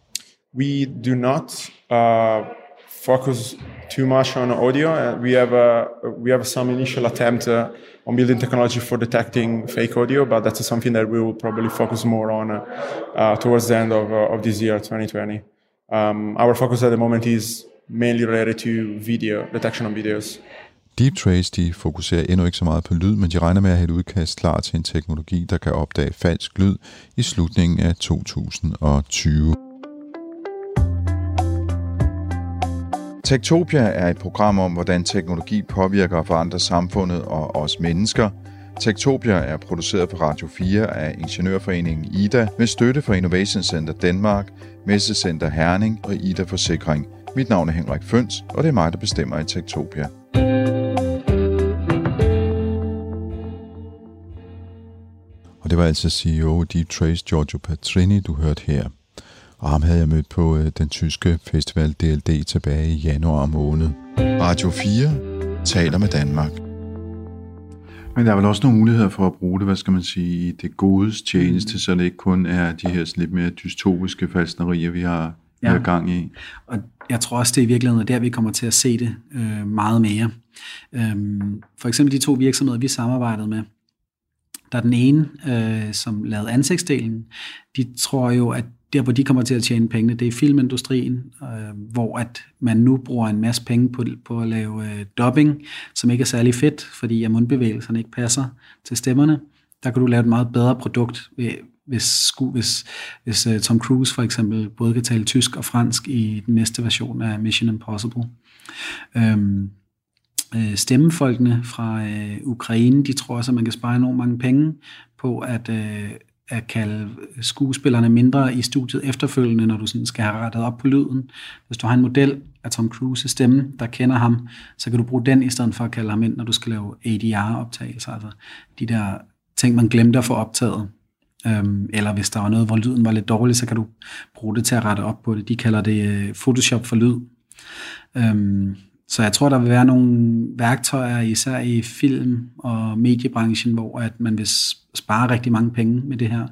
we do not uh, focus too much on audio. Uh, we have a, we have some initial attempt uh, on building technology for detecting fake audio, but that's something that we will probably focus more on uh, uh, towards the end of, uh, of this year, 2020. Um, our focus at the moment is mainly related to video detection on videos. Deep Trace de fokuserer endnu ikke så meget på lyd, men de regner med at have et udkast klar til en teknologi, der kan opdage falsk lyd i slutningen af 2020. Tektopia er et program om, hvordan teknologi påvirker og forandrer samfundet og os mennesker. Tektopia er produceret på Radio 4 af Ingeniørforeningen IDA med støtte fra Innovation Center Danmark, Messecenter Herning og IDA Forsikring. Mit navn er Henrik Føns, og det er mig, der bestemmer i Tektopia. Og det var altså CEO Deep Trace, Giorgio Petrini, du hørte her. Og ham havde jeg mødt på øh, den tyske festival DLD tilbage i januar måned. Radio 4 taler med Danmark. Men der er vel også nogle muligheder for at bruge det, hvad skal man sige, i det godes tjeneste, så det ikke kun er de her sådan lidt mere dystopiske falsnerier, vi har, ja. gang i. Og jeg tror også, det er i virkeligheden der, vi kommer til at se det øh, meget mere. Øhm, for eksempel de to virksomheder, vi samarbejdede med, der er den ene, øh, som lavede ansigtsdelen, de tror jo, at der, hvor de kommer til at tjene pengene, det er filmindustrien, øh, hvor at man nu bruger en masse penge på, på at lave øh, dubbing, som ikke er særlig fedt, fordi at mundbevægelserne ikke passer til stemmerne. Der kan du lave et meget bedre produkt, hvis, hvis, hvis uh, Tom Cruise for eksempel både kan tale tysk og fransk i den næste version af Mission Impossible. Øhm, øh, stemmefolkene fra øh, Ukraine, de tror også, at man kan spare enormt mange penge på at, øh, at kalde skuespillerne mindre i studiet efterfølgende, når du sådan skal have rettet op på lyden. Hvis du har en model af Tom Cruises stemme, der kender ham, så kan du bruge den i stedet for at kalde ham ind, når du skal lave ADR-optagelser, altså de der ting, man glemte at få optaget. Øhm, eller hvis der var noget, hvor lyden var lidt dårlig, så kan du bruge det til at rette op på det. De kalder det øh, Photoshop for lyd. Øhm, så jeg tror, der vil være nogle værktøjer, især i film- og mediebranchen, hvor at man hvis spare rigtig mange penge med det her.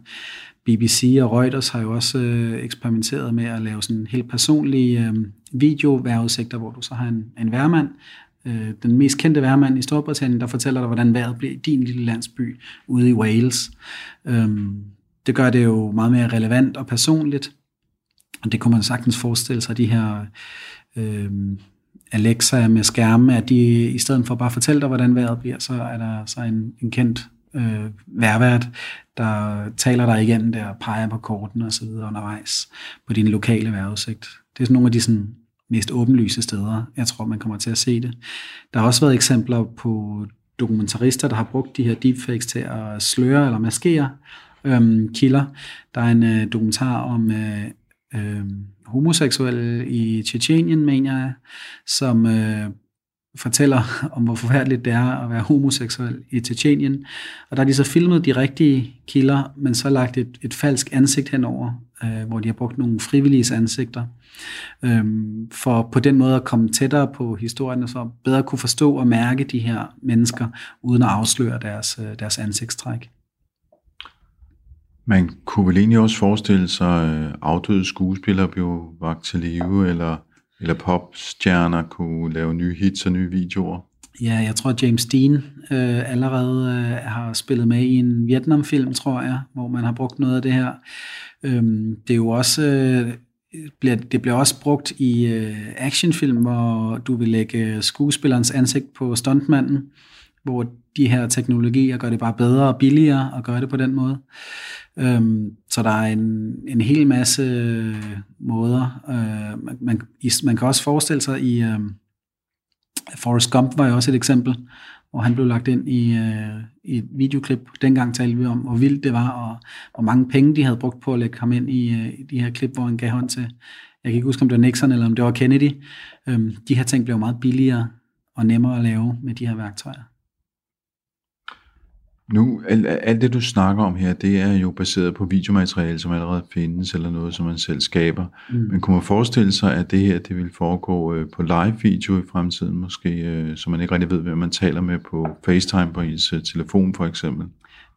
BBC og Reuters har jo også øh, eksperimenteret med at lave sådan helt personlige øh, videovejrudsigter, hvor du så har en, en værmand, øh, den mest kendte værmand i Storbritannien, der fortæller dig, hvordan vejret bliver i din lille landsby ude i Wales. Øhm, det gør det jo meget mere relevant og personligt, og det kunne man sagtens forestille sig, de her øh, Alexa med skærme, at de i stedet for bare at fortælle dig, hvordan vejret bliver, så er der så en, en kendt øh, værvært, der taler dig igen der, peger på korten og så videre undervejs på din lokale vejrudsigt. Det er sådan nogle af de sådan, mest åbenlyse steder, jeg tror, man kommer til at se det. Der har også været eksempler på dokumentarister, der har brugt de her deepfakes til at sløre eller maskere øhm, kilder. Der er en øh, dokumentar om øh, øh, homoseksuelle i Tjetjenien, mener jeg, som øh, fortæller om, hvor forfærdeligt det er at være homoseksuel i Tjetjenien. Og der har de så filmet de rigtige kilder, men så lagt et, et falsk ansigt henover, øh, hvor de har brugt nogle frivillige ansigter, øh, for på den måde at komme tættere på historien, og så bedre kunne forstå og mærke de her mennesker, uden at afsløre deres, øh, deres ansigtstræk. Man kunne vel egentlig også forestille sig, at afdøde skuespillere blev vagt til live, eller eller popstjerner kunne lave nye hits og nye videoer? Ja, jeg tror, at James Dean øh, allerede øh, har spillet med i en Vietnamfilm, tror jeg, hvor man har brugt noget af det her. Øhm, det er jo også... Øh, bliver, det bliver også brugt i øh, actionfilm, hvor du vil lægge øh, skuespillerens ansigt på stuntmanden, hvor de her teknologier gør det bare bedre og billigere at gøre det på den måde. Øhm, så der er en, en hel masse øh, måder. Øh, man, man, man kan også forestille sig i øh, Forrest Gump var jo også et eksempel, hvor han blev lagt ind i, øh, i et videoklip. Dengang talte vi om, hvor vildt det var, og hvor mange penge de havde brugt på at lægge ham ind i, øh, i de her klip, hvor han gav hånd til, jeg kan ikke huske, om det var Nixon eller om det var Kennedy. Øhm, de her ting blev meget billigere og nemmere at lave med de her værktøjer. Nu, alt, alt det du snakker om her, det er jo baseret på videomateriale, som allerede findes, eller noget, som man selv skaber. Mm. Men kunne man forestille sig, at det her, det vil foregå øh, på live video i fremtiden, måske, øh, så man ikke rigtig ved, hvem man taler med på FaceTime på ens øh, telefon, for eksempel?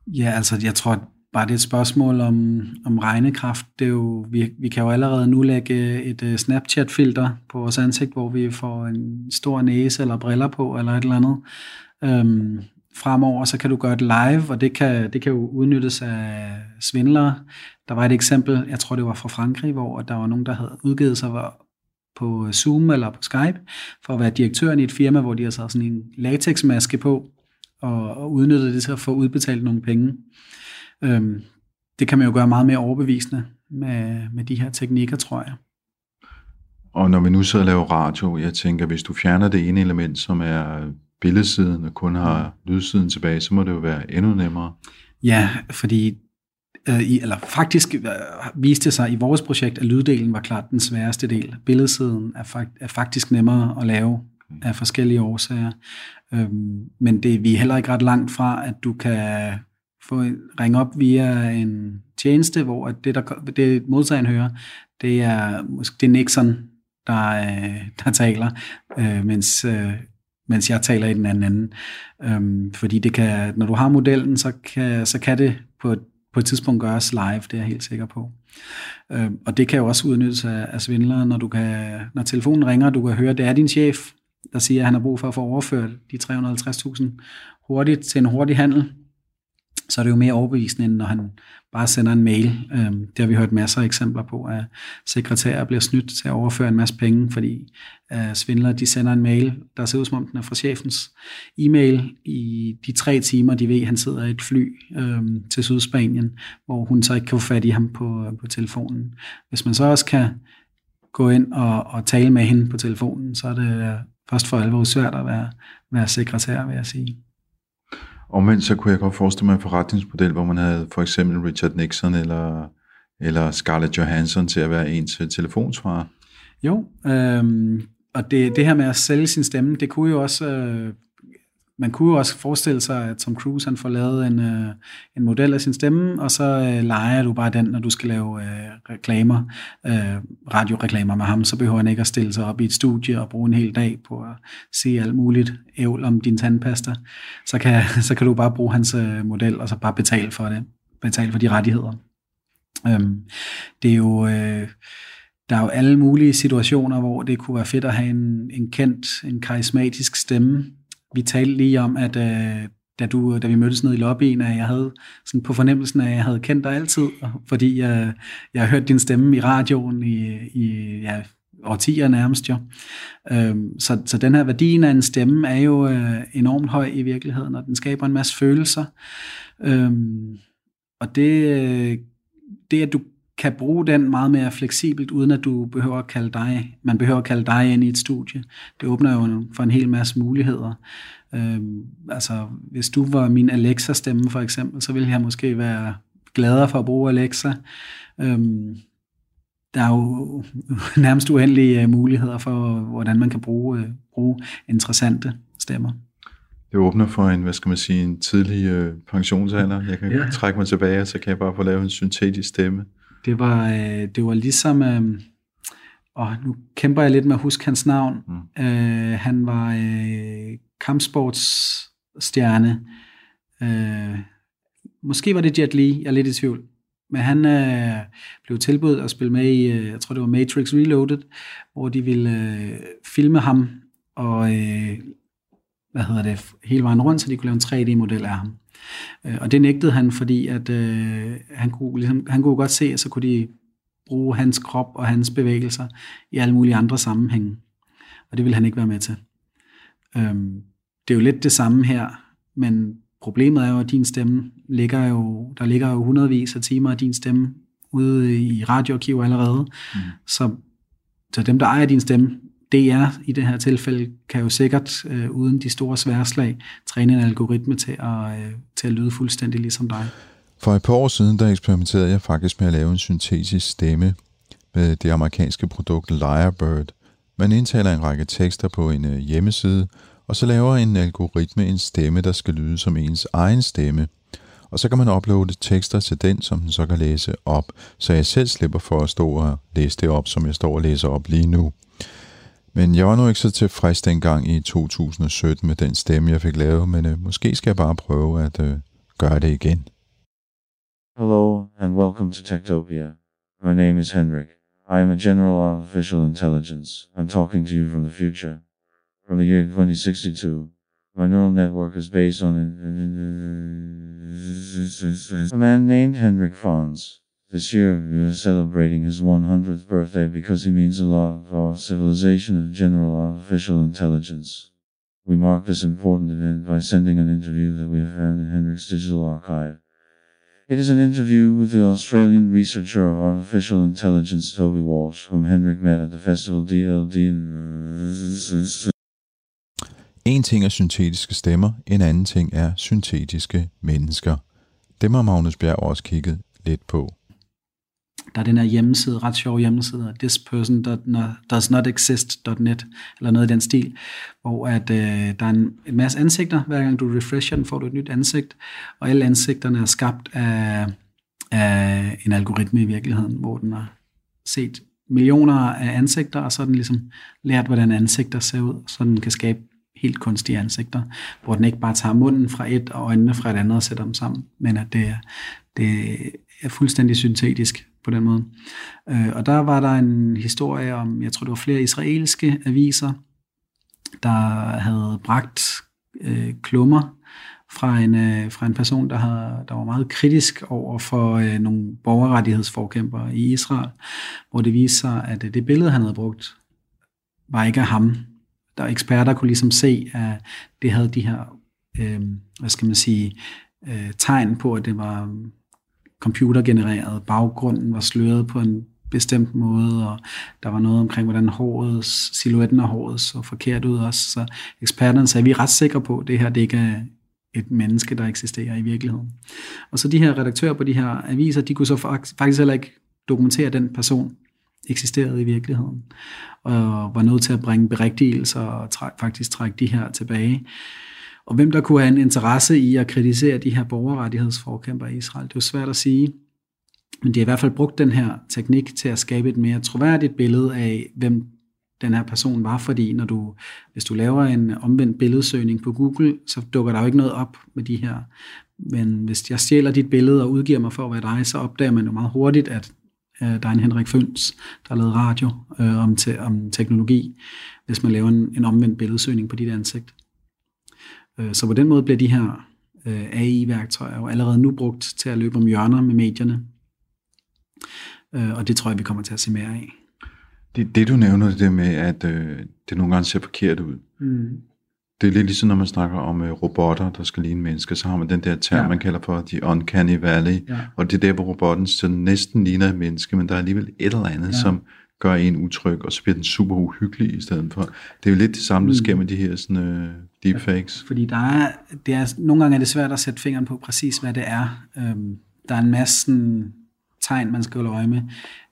Ja, altså, jeg tror bare, det er et spørgsmål om, om regnekraft. Det er jo, vi, vi kan jo allerede nu lægge et uh, Snapchat-filter på vores ansigt, hvor vi får en stor næse eller briller på, eller et eller andet. Um, fremover, så kan du gøre det live, og det kan, det kan jo udnyttes af svindlere. Der var et eksempel, jeg tror det var fra Frankrig, hvor der var nogen, der havde udgivet sig på Zoom eller på Skype, for at være direktøren i et firma, hvor de har sat sådan en latexmaske på, og, og udnyttet det til at få udbetalt nogle penge. Øhm, det kan man jo gøre meget mere overbevisende med, med de her teknikker, tror jeg. Og når vi nu sidder og laver radio, jeg tænker, hvis du fjerner det ene element, som er billedsiden og kun har lydsiden tilbage, så må det jo være endnu nemmere. Ja, fordi øh, i, eller faktisk øh, viste det sig i vores projekt, at lyddelen var klart den sværeste del. Billedsiden er, fakt, er faktisk nemmere at lave af forskellige årsager. Øhm, men det, vi er heller ikke ret langt fra, at du kan få ringe op via en tjeneste, hvor det, der, det modtageren hører, det er måske det er Nixon, der, øh, der taler, øh, mens øh, mens jeg taler i den anden ende. Øhm, fordi det kan, når du har modellen, så kan, så kan det på et, på et tidspunkt gøres live, det er jeg helt sikker på. Øhm, og det kan jo også udnyttes af, af svindlere, når, du kan, når telefonen ringer, du kan høre, det er din chef, der siger, at han har brug for at få overført de 350.000 hurtigt til en hurtig handel så er det jo mere overbevisende, end når han bare sender en mail. Øhm, det har vi hørt masser af eksempler på, at sekretærer bliver snydt til at overføre en masse penge, fordi øh, svindlere de sender en mail, der ser ud som om den er fra chefens e-mail i de tre timer, de ved, at han sidder i et fly øhm, til Sydspanien, hvor hun så ikke kan få fat i ham på, øh, på telefonen. Hvis man så også kan gå ind og, og tale med hende på telefonen, så er det øh, først for alvor svært at være, være sekretær, vil jeg sige. Omvendt så kunne jeg godt forestille mig en forretningsmodel, hvor man havde for eksempel Richard Nixon eller, eller Scarlett Johansson til at være ens øh, telefonsvarer. Jo, øh, og det, det her med at sælge sin stemme, det kunne jo også øh, man kunne jo også forestille sig, at Tom Cruise han får lavet en, øh, en model af sin stemme, og så øh, leger du bare den, når du skal lave øh, reklamer, øh, radioreklamer med ham, så behøver han ikke at stille sig op i et studie og bruge en hel dag på at se alt muligt ævl om din tandpasta. Så kan, så kan du bare bruge hans øh, model, og så bare betale for det, betale for de rettigheder. Øhm, det er jo... Øh, der er jo alle mulige situationer, hvor det kunne være fedt at have en, en kendt, en karismatisk stemme, vi talte lige om, at øh, da, du, da vi mødtes nede i lobbyen, at jeg havde sådan på fornemmelsen af, at jeg havde kendt dig altid, fordi jeg, jeg har hørt din stemme i radioen i, i ja, årtier nærmest jo. Øhm, så, så den her værdien af en stemme er jo øh, enormt høj i virkeligheden, og den skaber en masse følelser. Øhm, og det, øh, det, at du kan bruge den meget mere fleksibelt, uden at du behøver at kalde dig, man behøver at kalde dig ind i et studie. Det åbner jo for en hel masse muligheder. Øhm, altså, hvis du var min Alexa-stemme for eksempel, så ville jeg måske være gladere for at bruge Alexa. Øhm, der er jo nærmest uendelige øh, muligheder for, hvordan man kan bruge, øh, bruge interessante stemmer. Det åbner for en, hvad skal man sige, en tidlig øh, pensionsalder. Jeg kan ja. trække mig tilbage, og så kan jeg bare få lavet en syntetisk stemme. Det var, øh, det var ligesom, øh, og nu kæmper jeg lidt med at huske hans navn. Mm. Øh, han var øh, kampsportsstjerne. Øh, måske var det Jet Li, jeg er lidt i tvivl. Men han øh, blev tilbudt at spille med i, øh, jeg tror det var Matrix Reloaded, hvor de ville øh, filme ham og øh, hvad hedder det, hele vejen rundt, så de kunne lave en 3D-model af ham. Øh, og det nægtede han, fordi at, øh, han, kunne, ligesom, han kunne godt se, at så kunne de bruge hans krop og hans bevægelser i alle mulige andre sammenhænge. Og det ville han ikke være med til. Øhm, det er jo lidt det samme her, men problemet er jo, at din stemme ligger jo, der ligger jo hundredvis af timer af din stemme ude i radioarkiv allerede. Mm. Så, så dem, der ejer din stemme, DR i det her tilfælde kan jo sikkert, øh, uden de store sværslag, træne en algoritme til at, øh, til at lyde fuldstændig ligesom dig. For et par år siden, der eksperimenterede jeg faktisk med at lave en syntetisk stemme med det amerikanske produkt Lyrebird. Man indtaler en række tekster på en øh, hjemmeside, og så laver en algoritme en stemme, der skal lyde som ens egen stemme. Og så kan man uploade tekster til den, som den så kan læse op, så jeg selv slipper for at stå og læse det op, som jeg står og læser op lige nu. Men jeg var nu ikke så tilfreds dengang i 2017 med den stemme, jeg fik lavet, men øh, måske skal jeg bare prøve at øh, gøre det igen. Hello, and welcome to Techtopia. My name is Henrik. I am a general artificial intelligence. I'm talking to you from the future. From the year 2062. My neural network is based on a man named Henrik Fons. This year, we are celebrating his 100th birthday because he means a lot for our civilization of general artificial intelligence. We mark this important event by sending an interview that we have found in Henrik's digital archive. It is an interview with the Australian researcher of artificial intelligence Toby Walsh, whom Henrik met at the festival DLD. En ting er syntetiske stemmer, en anden ting er syntetiske mennesker. Dem har Magnus Bjerg også kigget lidt på. Der er den her hjemmeside, ret sjov hjemmeside, thisperson.doesnotexist.net, eller noget i den stil, hvor at, øh, der er en, en masse ansigter. Hver gang du refresher den, får du et nyt ansigt, og alle ansigterne er skabt af, af en algoritme i virkeligheden, hvor den har set millioner af ansigter, og så har den ligesom lært, hvordan ansigter ser ud, så den kan skabe helt kunstige ansigter, hvor den ikke bare tager munden fra et og øjnene fra et andet og sætter dem sammen, men at det, det er fuldstændig syntetisk på den måde. Øh, og der var der en historie om, jeg tror det var flere israelske aviser, der havde bragt øh, klummer fra en, øh, fra en person, der, havde, der var meget kritisk over for øh, nogle borgerrettighedsforkæmpere i Israel, hvor det viste sig, at øh, det billede, han havde brugt, var ikke af ham. Der eksperter kunne ligesom se, at det havde de her, øh, hvad skal man sige, øh, tegn på, at det var computergenereret. Baggrunden var sløret på en bestemt måde, og der var noget omkring, hvordan håret, silhuetten af håret så forkert ud også. Så eksperterne sagde, at vi er ret sikre på, at det her det ikke er et menneske, der eksisterer i virkeligheden. Og så de her redaktører på de her aviser, de kunne så faktisk heller ikke dokumentere, at den person eksisterede i virkeligheden, og var nødt til at bringe berigtigelser og træk, faktisk trække de her tilbage. Og hvem der kunne have en interesse i at kritisere de her borgerrettighedsforkæmper i Israel, det er jo svært at sige. Men de har i hvert fald brugt den her teknik til at skabe et mere troværdigt billede af, hvem den her person var, fordi når du, hvis du laver en omvendt billedsøgning på Google, så dukker der jo ikke noget op med de her. Men hvis jeg stjæler dit billede og udgiver mig for at være dig, så opdager man jo meget hurtigt, at øh, der er en Henrik Føns, der har lavet radio øh, om, te, om teknologi, hvis man laver en, en omvendt billedsøgning på dit ansigt. Øh, så på den måde bliver de her øh, AI-værktøjer jo allerede nu brugt til at løbe om hjørner med medierne. Øh, og det tror jeg, vi kommer til at se mere af. Det, det du nævner, det med, at øh, det nogle gange ser forkert ud. Mm. Det er lidt ligesom, når man snakker om øh, robotter, der skal ligne mennesker, så har man den der term, ja. man kalder for the uncanny valley, Ja. og det er der, hvor robotten så næsten ligner et menneske, men der er alligevel et eller andet, ja. som gør en utryg, og så bliver den super uhyggelig i stedet for. Det er jo lidt det samme, der Mm. sker med de her sådan, øh, deepfakes. Fordi der er, det er, nogle gange er det svært at sætte fingeren på præcis, hvad det er. Øhm, der er en masse sådan, tegn, man skal holde øje med.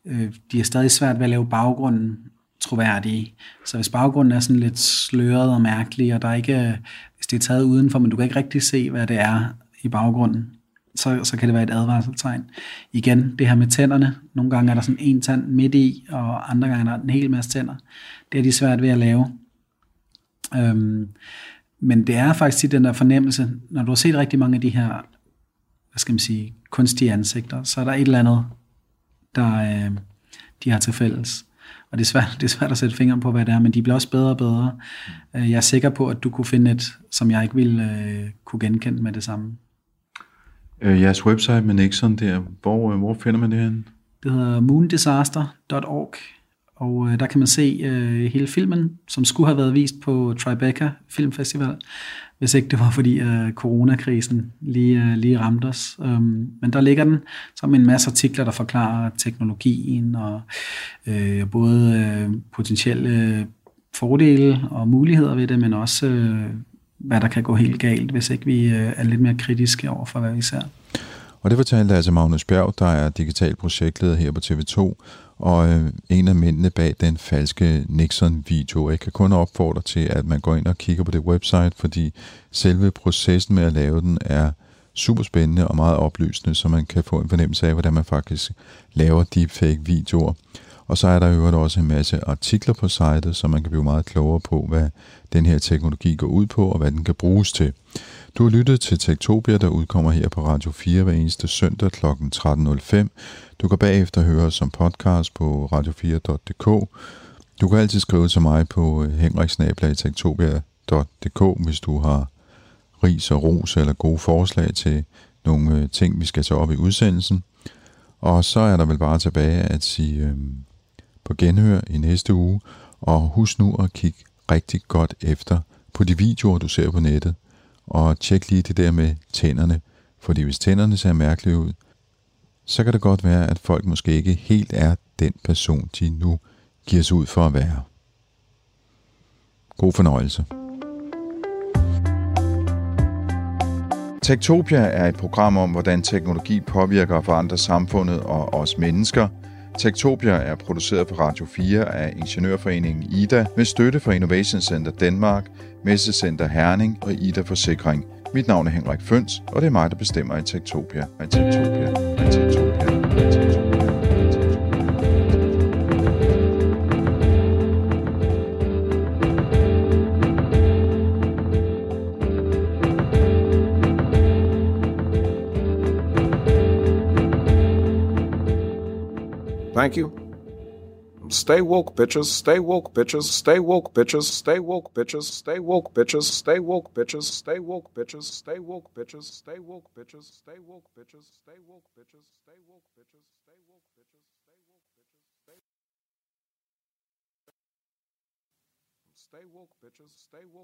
Øh, de er stadig svært ved at lave baggrunden troværdige. Så hvis baggrunden er sådan lidt sløret og mærkelig, og der er ikke, hvis det er taget udenfor, men du kan ikke rigtig se, hvad det er i baggrunden, så, så kan det være et advarselstegn. Igen, det her med tænderne. Nogle gange er der sådan en tand midt i, og andre gange er der en hel masse tænder. Det er de svært ved at lave. Øhm, men det er faktisk tit den der fornemmelse, når du har set rigtig mange af de her, hvad skal man sige, kunstige ansigter, så er der et eller andet, der øh, de har til fælles. Og det er, svært, det er svært at sætte fingeren på, hvad det er, men de bliver også bedre og bedre. Øh, jeg er sikker på, at du kunne finde et, som jeg ikke ville øh, kunne genkende med det samme. Øh, jeres website med Nixon der, hvor, øh, hvor finder man det hen? Det hedder moondisaster.org, og øh, der kan man se øh, hele filmen, som skulle have været vist på Tribeca Filmfestival, hvis ikke det var fordi øh, coronakrisen lige, øh, lige ramte os. Øhm, men der ligger den som en masse artikler, der forklarer teknologien og øh, både øh, potentielle øh, fordele og muligheder ved det, men også øh, hvad der kan gå helt galt, hvis ikke vi øh, er lidt mere kritiske over for, hvad vi ser. Og det fortalte altså Magnus Bjerg, der er digital projektleder her på TV2, og øh, en af mændene bag den falske Nixon-video. Jeg kan kun opfordre til, at man går ind og kigger på det website, fordi selve processen med at lave den er super spændende og meget oplysende, så man kan få en fornemmelse af, hvordan man faktisk laver deepfake-videoer. Og så er der i øvrigt også en masse artikler på sitet, så man kan blive meget klogere på, hvad den her teknologi går ud på, og hvad den kan bruges til. Du har lyttet til Tektopia, der udkommer her på Radio 4 hver eneste søndag kl. 13.05. Du kan bagefter høre os som podcast på radio4.dk. Du kan altid skrive til mig på øh, henriksnabla.tektopia.dk, hvis du har ris og ros eller gode forslag til nogle øh, ting, vi skal tage op i udsendelsen. Og så er der vel bare tilbage at sige øh, på genhør i næste uge, og husk nu at kigge rigtig godt efter på de videoer, du ser på nettet, og tjek lige det der med tænderne, fordi hvis tænderne ser mærkelige ud, så kan det godt være, at folk måske ikke helt er den person, de nu giver sig ud for at være. God fornøjelse. Tektopia er et program om, hvordan teknologi påvirker og forandrer samfundet og os mennesker. Tektopia er produceret på Radio 4 af Ingeniørforeningen IDA med støtte fra Innovation Center Danmark, Messecenter Herning og IDA Forsikring. Mit navn er Henrik Føns, og det er mig, der bestemmer i Tektopia. I Tektopia. I Tektopia. Thank you. Stay woke, bitches. Stay woke, bitches. Stay woke, bitches. Stay woke, bitches. Stay woke, bitches. Stay woke, bitches. Stay woke, bitches. Stay woke, bitches. Stay woke, bitches. Stay woke, bitches. Stay woke, bitches. Stay woke, bitches. Stay woke, bitches. Stay woke, bitches. Stay woke, bitches. Stay woke.